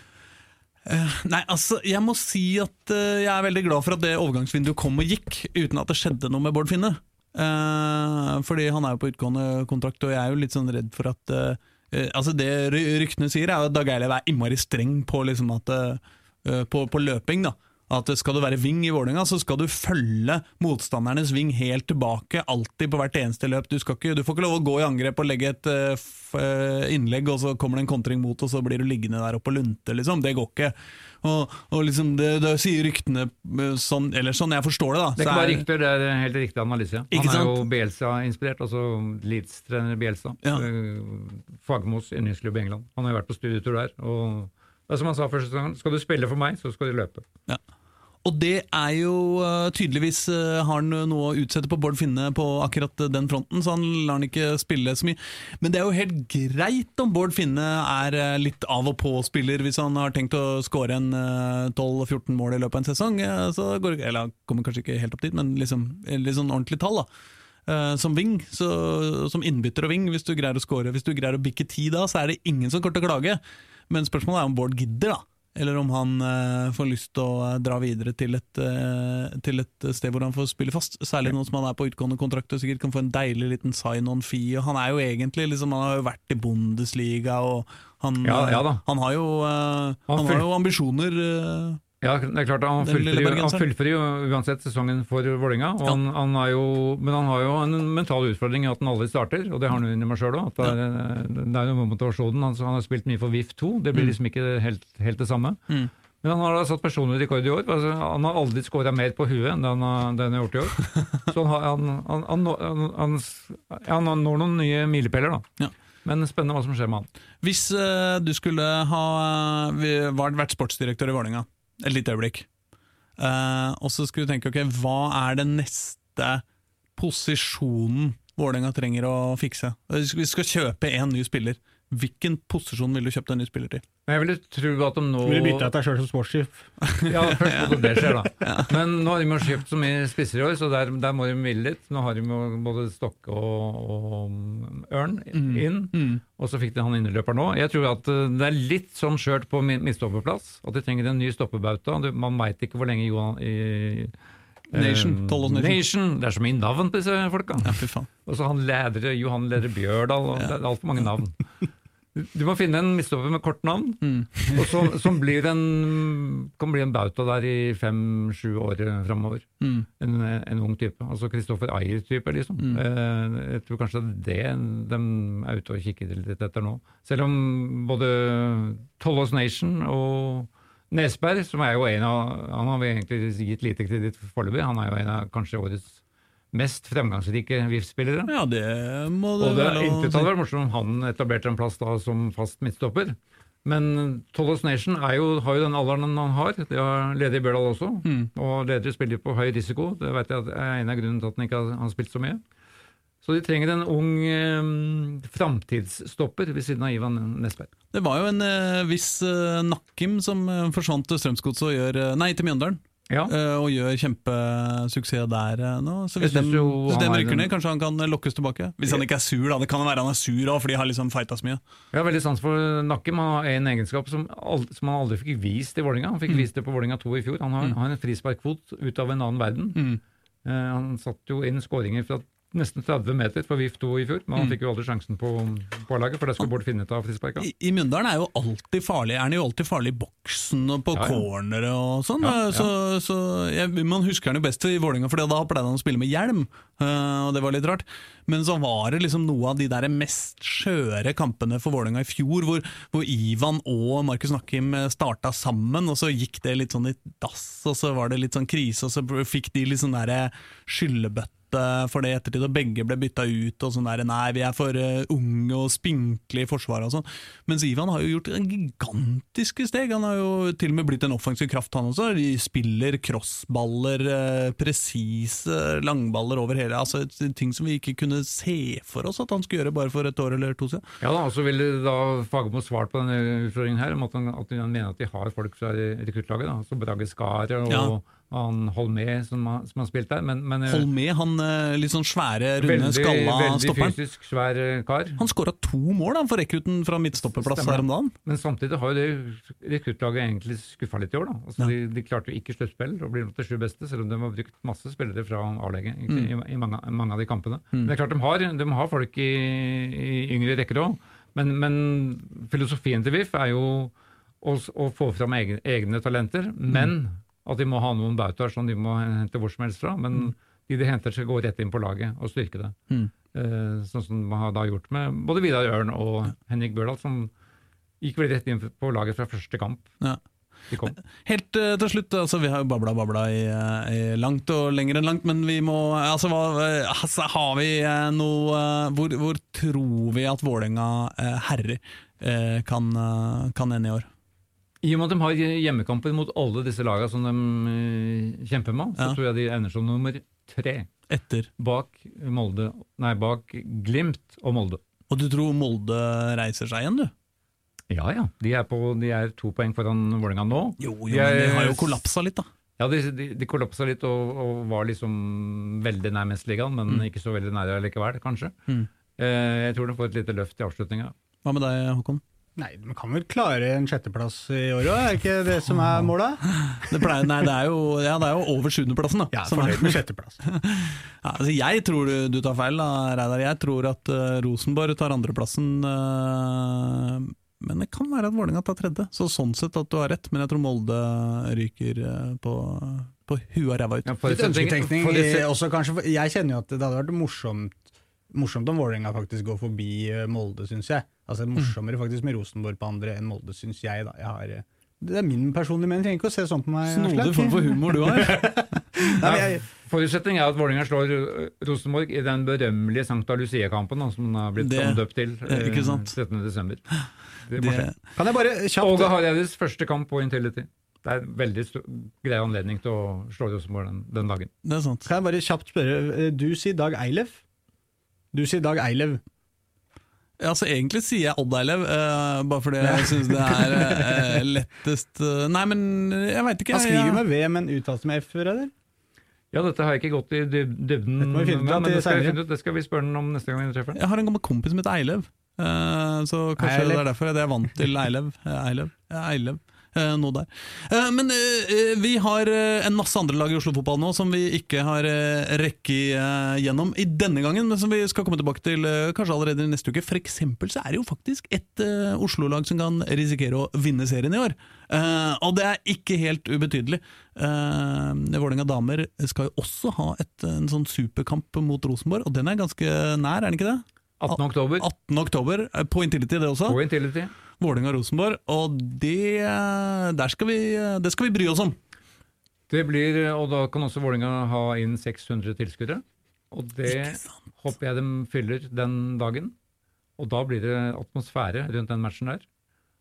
Uh, nei, altså, jeg må si at uh, jeg er veldig glad for at det overgangsvinduet kom og gikk, uten at det skjedde noe med Bård Finne. fordi han er jo på utgående kontrakt, og jeg er jo litt sånn redd for at Altså Det ryktene sier, er at Dag Eilev er innmari streng på, liksom at, på, på løping. da at skal du være wing i Vålerenga, så skal du følge motstandernes wing helt tilbake, alltid på hvert eneste løp. Du, ikke, du får ikke lov å gå i angrep og legge et uh, innlegg, og så kommer det en kontring mot, og så blir du liggende der oppe og lunte, liksom. Det går ikke. Og, og liksom det, det, sier ryktene eh, sånn, eller sånn jeg forstår det, da. Det er ikke bare rykter, det er helt riktig analyse. Han er jo Bielsa-inspirert, altså Leeds-trener Bielsa. Ja. Fagmos yndlingsklubb i England. Han har jo vært på studietur der. og det er som han sa første gang, skal du spille for meg, så skal du løpe. Ja. Og det er jo uh, tydeligvis uh, har han noe å utsette på Bård Finne på akkurat den fronten, så han lar han ikke spille så mye. Men det er jo helt greit om Bård Finne er uh, litt av og på-spiller hvis han har tenkt å skåre en 12-14 mål i løpet av en sesong. så går eller han kommer kanskje ikke helt opp dit, men liksom, litt sånn ordentlig tall. da. som wing, som innbytter og wing, hvis du greier å score, hvis du greier å bikke ti da, så er det ingen som kommer til å klage. Men spørsmålet er om Bård gidder, da eller om han eh, får lyst til å eh, dra videre til et, eh, til et, sted hvor han får spille fast. Særlig nå som han er på utgående kontrakt og sikkert kan få en deilig liten sign-on-fee. Han er jo egentlig liksom, han har jo vært i Bundesliga, og han, ja, ja han har, jo, han, han har jo ambisjoner. Ja, det er klart Han fullfører jo, uansett sesongen for Vålerenga. Ja. Han, men han har jo en mental utfordring i at han aldri starter, og det har han jo inni meg sjøl òg. Det, det, er jo motivasjonen. Han, han har spilt mye for VIF 2, det blir mm. liksom ikke helt, helt det samme. Mm. Men han har da satt personlig rekord i år. Altså, han har aldri skåra mer på huet enn det han har, det han har gjort i år. Så han, han, han, når noen nye milepæler, da. Ja. Men spennende hva som skjer med han. Hvis uh, du skulle ha uh, vært sportsdirektør i Vålerenga, et lite øyeblikk. Uh, og så skulle du tenke ok, hva er den neste posisjonen Vålerenga trenger å fikse? Vi skal kjøpe en ny spiller. Hvilken posisjon ville du kjøpt en ny spiller til? Jeg ville tro at de nå Ville bytta deg sjøl som sportssjef. ja, først må det skjer, da. ja. Men nå har de jo kjøpt så mye spisser i år, så der, der må de ville litt. Nå har de jo både Stokke og, og Ørn mm. inn, mm. Mm. og så fikk de han innerløper nå. Jeg tror at eh, det er litt sånn skjørt på midtstopperplass, at de trenger en ny stoppebauta. Man veit ikke hvor lenge Johan i Nation. Nation. Nation. Det er så mye navn på disse folka. Ja. Og så han ledere, Johan Leder Bjørdal. Og ja. Det er altfor mange navn. Du må finne en mistopper med kort navn, mm. og som, som en, kan bli en bauta der i fem-sju år framover. Mm. En, en, ung type. Altså Kristoffer Ayer-type, liksom. Mm. Eh, jeg tror kanskje det er det de er ute og kikker litt etter nå. Selv om både Tollås Nation og Nesberg, som er jo en av Han har vi egentlig gitt lite kreditt foreløpig. Han er jo en av kanskje årets mest fremgangsrike VIF-spillere. Ja, det må det Og det er intet hadde vært morsomt om han etablerte en plass da som fast midtstopper. Men Tollos Nation jo, har jo den alderen han har. Det har leder i Bjørdal også. Mm. Og ledere spiller på høy risiko. Det vet jeg er en av grunnene til at han ikke har, spilt så mye. Så de trenger en ung eh, framtidsstopper ved siden av Ivan Nesberg. Det var jo en eh, viss eh, Nakkim som eh, forsvant til Strømsgodset og gjør eh, Nei, til Mjøndalen. Ja. Uh, og gjør kjempesuksess der uh, nå. Så hvis de, hvis de rykker ned, kanskje han kan lokkes tilbake? Hvis han ikke er sur, da. Det kan være han er sur òg, fordi han har liksom fighta så mye. Jeg har veldig sans for Nakke. Han har en egenskap som, aldri, som, han aldri fikk vist i Vålinga. Han fikk mm. vist det på Vålinga 2 i fjor. Han har, mm. har en frisparkfot ut av en annen verden. Mm. Uh, han satt jo inn skåringer fra nesten 30 meter for VIF 2 i fjor, men han mm. fikk jo aldri sjansen på, pålaget, for det skulle Bård finne av frisparka. I, I Mjøndalen er jo alltid farlig, er han jo alltid farlig i boksen og på ja, ja. cornere og sånn. Ja, så, så jeg, Man husker han jo best i Vålerenga, for da pleide han å spille med hjelm, uh, og det var litt rart. Men så var det liksom noe av de der mest skjøre kampene for Vålerenga i fjor, hvor, hvor Ivan og Markus Nakkim starta sammen, og så gikk det litt sånn i dass, og så var det litt sånn krise, og så fikk de litt sånn derre skyllebøtte for det i ettertid, og begge ble bytta ut. og sånn der, Nei, vi er for uh, unge og spinkle i forsvaret og sånn. Mens Ivan har jo gjort en gigantiske steg. Han har jo til og med blitt en offensiv kraft, han også. De spiller crossballer, uh, presise langballer over hele altså Ting som vi ikke kunne se for oss at han skulle gjøre bare for et år eller to siden. Ja da, og så ville da Fagermo svart på denne utfordringen her, om at han, at han mener at de har folk fra rekruttlaget. Altså Brage Skar og ja han Holmé som, har- som har spilt der. Men, men Holmé, med, han eh, litt sånn svære, runde, veldig, skalla veldig stopperen. fysisk svær eh, kar. Han skåra to mål han, for rekrutten fra midtstopperplass Stemmer her om dagen. Men samtidig har jo det rekruttlaget egentlig skuffa litt i år. da. Altså, Ja. de, de klarte jo ikke sluttspill og blir til sju beste, selv om de har brukt masse spillere fra A-leget i, i, i mange, mange av de kampene. Men det er klart de har, de har folk i, i yngre rekker òg. Men, men filosofien til VIF er jo å, å få fram egne, egne talenter, men at de må ha noen bautaer som de må hente hvor som helst fra. Men de de henter, skal gå rett inn på laget og styrke det. Mm. Eh, sånn som man har da gjort med både Vidar Ørn og Henrik Børdal, som gikk vel rett inn på laget fra første kamp Ja. Helt uh, til slutt, altså vi har jo babla babla i, eh, i langt og lenger enn langt, men vi må altså, hva, altså har vi noe uh, hvor, hvor tror vi at Vålerenga herrer kan, kan ende i år? I og med at de har hjemmekamper mot alle disse lagene som de eh, kjemper med, så Ja. tror jeg de ender som nummer tre Etter. bak, Molde, nei, bak Glimt og Molde. Og du tror Molde reiser seg igjen, du? Ja ja, de er, på, de er to poeng foran Vålerenga nå. Jo, jo, De men er- de har jo kollapsa litt, da. Ja, de, de, de kollapsa litt og, og var liksom veldig nær Mesterligaen, men ikke så veldig nære likevel, kanskje. Mm. Eh, jeg tror de får et lite løft i avslutninga. Hva med deg, Håkon? Nei, Man kan vel klare en sjetteplass i år òg, er ikke det som er målet? Det, pleier, nei, det, er jo, ja, det er jo over sjuendeplassen, da. Ja, er- fornøyd med sjetteplass. Ja, altså jeg tror du, du tar feil, da, Reidar. Jeg tror at uh, Rosenborg tar andreplassen. Uh, men det kan være at Vålerenga tar tredje, så sånn sett at du har rett. Men jeg tror Molde ryker uh, på, på huet og ræva ut. Ja, Litt ønsketenkning også, kanskje. Jeg kjenner jo at det hadde vært morsomt Morsomt om Vålerenga faktisk går forbi eh, Molde, syns jeg. Altså Morsommere faktisk med Rosenborg på andre enn Molde, syns jeg. da. Jeg har, eh, det er min personlige mening, trenger ikke å se sånn på meg. Snodig form for humor du har. Nei, jeg, Forutsetning er at Vålerenga slår Rosenborg i den berømmelige Sankta Lucia-kampen, som den har blitt Det- omdøpt til eh, ikke sant? 13. desember. Det Det, må skje. kan jeg bare kjapt Åge Hareides første kamp på Intility. Det er en veldig grei anledning til å slå Rosenborg den, den dagen. det er sant. Kan jeg bare kjapt spørre, eh, du sier Dag Eilev? Du sier Dag Eilev. Altså, egentlig sier jeg Odd Eilev, uh, bare fordi jeg syns det er uh, lettest uh, Nei, men jeg veit ikke. Han jeg- skriver med V, men uttales med F, eller? Ja, dette har jeg ikke gått i dyb- dybden med, men det skal, vi ut, det skal vi spørre ham om neste gang vi treffer ham. Jeg har en gammel kompis som heter Eilev, eh, så kanskje Eilev. det er derfor jeg er vant til Eilev. Eilev. Ja, Eilev. Eh, Noe der. Eh, Men eh, vi har en masse andre lag i Oslo-fotball nå som vi ikke har uh, rekket gjennom i denne gangen, men som vi skal komme tilbake til kanskje allerede neste uke. For eksempel så er det jo faktisk et Oslo-lag som kan risikere å vinne serien i år. Og det er ikke helt ubetydelig. Uh, Vålerenga damer skal jo også ha et, en sånn superkamp mot Rosenborg, og den er ganske nær, er den ikke det? 18. oktober 18. oktober, på Intility det også. på Intility. Vålerenga-Rosenborg, og det, der skal vi, det skal vi bry oss om. Det blir, og da kan også Vålerenga ha inn 600 tilskuere. Og det håper jeg de fyller den dagen. Og da blir det atmosfære rundt den matchen der.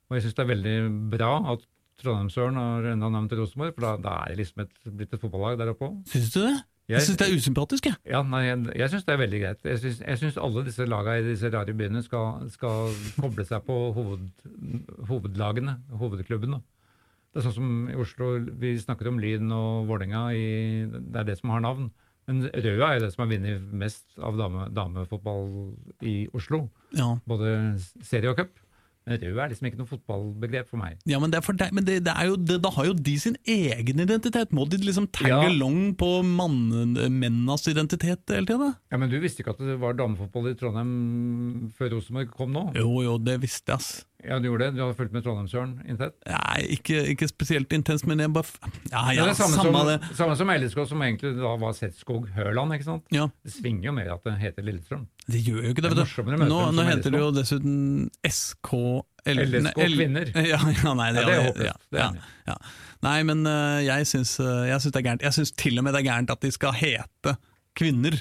Og jeg syns det er veldig bra at Trondheimsøren har enda nevnt Rosenborg, for da, da er det liksom et, blitt et fotballag der oppe òg. Syns du det? Jeg syns det er usympatisk, jeg. Ja, nei, jeg, jeg syns det er veldig greit. Jeg syns, alle disse lagene i disse rare byene skal, skal koble seg på hoved, hovedlagene, hovedklubben. Da. Det er sånn som i Oslo, vi snakker om Lyn og Vålerenga, det er det som har navn. Men Røa er jo det som har vunnet mest av dame, damefotball i Oslo. Ja. Både serie og cup. Men rød er liksom ikke noe fotballbegrep for meg. Ja, men, det deg, men det, det jo, det, da har jo de sin egen identitet. Må de liksom tagge Ja. long på mannen, mennas identitet hele tida? Ja, Men du visste ikke at det var damefotball i Trondheim før Rosenborg kom nå? Jo jo, det visste jeg, ass. Ja, du gjorde det? Du hadde fulgt med Trondheimsøren intett? Nei, ikke, ikke spesielt intenst, men jeg bare f- Ja Det ja, er samme, samme som, det. samme som Eileskog, som egentlig da var Setskog Høland. ikke sant? Ja, Det svinger jo mer at det heter Lillestrøm. Det gjør jo ikke det, Det vet du. Nå, nå heter det jo dessuten SK LSK kvinner. Ja, ja, nei, det, Ja, det er ja, håpløst. ja, ja, ja. Nei, men øh, jeg syns, øh, jeg syns det er gærent. Jeg syns til og med det er gærent at de skal hete kvinner.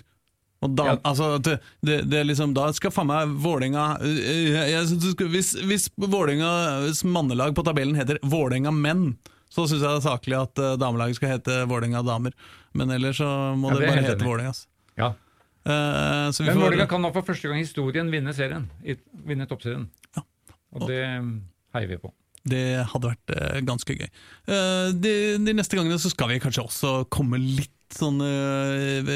Og da, Ja. altså, det, det, liksom, da skal faen meg Vålerenga Hvis du skal- Hvis, hvis Vålerengas mannelag på tabellen heter Vålerenga menn, så syns jeg det er saklig at øh, damelaget skal hete Vålerenga damer. Men ellers så må Ja, det bare hete. Vålerenga. Ja. Uh, Men Vålerenga kan nå for første gang i historien vinne serien. Vinne toppserien. Ja. Og det heier vi på. Det hadde vært uh, ganske gøy. Eh, de, de neste gangene så skal vi kanskje også komme litt sånn eh,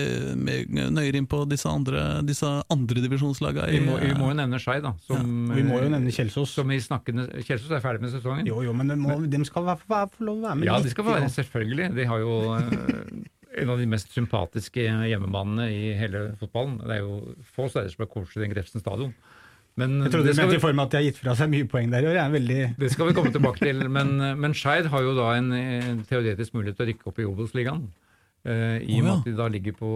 nøyere inn på disse andre, disse andre divisjonslagene. Vi må, vi må jo nevne Skei, da. Som, Vi må jo nevne Kjelsås. Som i snakkende Kjelsås er ferdig med sesongen. Jo, jo, men de, må, de skal være, være, få lov å være med Ja, litt. de skal få være selvfølgelig. De har jo eh, en av de mest sympatiske hjemmebanene i hele fotballen. Det er jo få steder som er koseligere enn Grefsen stadion. Men Jeg trodde det du mente i form av at de har gitt fra seg mye poeng der i år. Veldig det skal vi komme tilbake til. Men, men Skeid har jo da en, en teoretisk mulighet til å rykke opp i Obos-ligaen. Eh, I og Å, med ja. at de da ligger på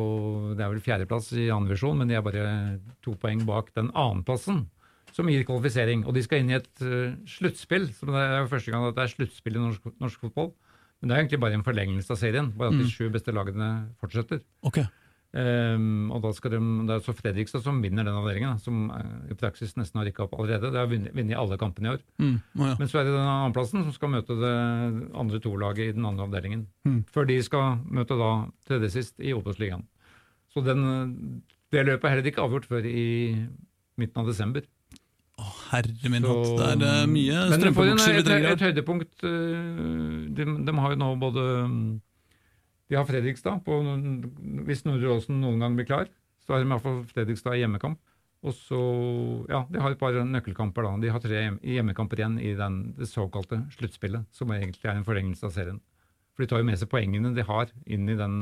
det er vel fjerdeplass i annen divisjon, men de er bare to poeng bak den annenplassen, som gir kvalifisering. Og de skal inn i et uh, sluttspill. som Det er jo første gang at det er sluttspill i norsk, norsk fotball. Men det er egentlig bare en forlengelse av serien. Bare at de Mm. sju beste lagene fortsetter. Ok. Ehm, og da skal de, Det er så Fredrikstad som vinner den avdelingen, da, som eh, i praksis nesten har rykka opp allerede. Det har vunnet alle kampene i år. Mm, ja. Men så er det den plassen som skal møte det andre to-laget i den andre avdelingen. Mm. Før de skal møte da tredje sist i Obos-ligaen. Så den, det løpet er heller ikke avgjort før i midten av desember. Å, herre min hatt, det er eh, mye Men strømpebukser vi et, et trenger. her. høydepunkt eh, de, de har jo nå både De har Fredrikstad. På, hvis Nordre Åsen noen gang blir klar, så har de iallfall Fredrikstad i hjemmekamp. Og så Ja, de har et par nøkkelkamper, da. De har tre hjemmekamper igjen i den, det såkalte sluttspillet, som egentlig er en forlengelse av serien. For de tar jo med seg poengene de har, inn i, den,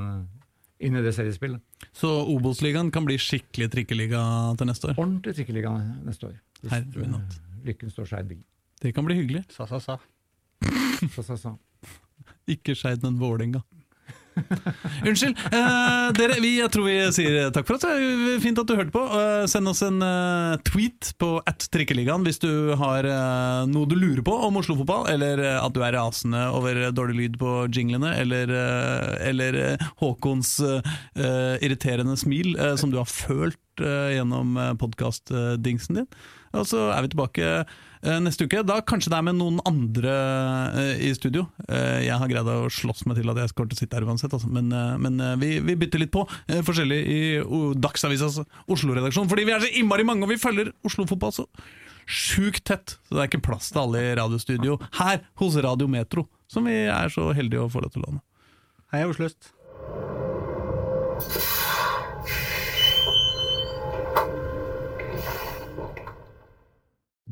inn i det seriespillet. Så Obos-ligaen kan bli skikkelig trikkeliga til neste år. Ordentlig trikkeliga neste år. Hvis eh, lykken står Skeid bil. Det kan bli hyggelig. Sa, sa, sa. sa, sa, sa. Ikke Skeid, men Vålerenga. Unnskyld. Eh, dere, vi, jeg tror vi sier takk for oss. Er Fint at du hørte på. Eh, send oss en eh, tweet på at trikkeligaen hvis du har eh, noe du lurer på om Oslo-fotball, eller eh, at du er rasende over dårlig lyd på jinglene, eller, eh, eller eh, Håkons eh, irriterende smil eh, som du har følt eh, gjennom podkast-dingsen din. Og så er vi tilbake eh, neste uke. Da kanskje det er med noen andre eh, i studio. Eh, jeg har greid å slåss meg til at jeg kommer til sitte her uansett, altså. men, eh, men eh, vi, vi bytter litt på eh, forskjellig i Dagsavisas Oslo-redaksjon. Fordi vi er så innmari mange, og vi følger Oslo-fotball så sjukt tett. Så det er ikke plass til alle i radiostudio her hos Radio Metro, som vi er så heldige å få lov til å låne. Hei, Oslo øst.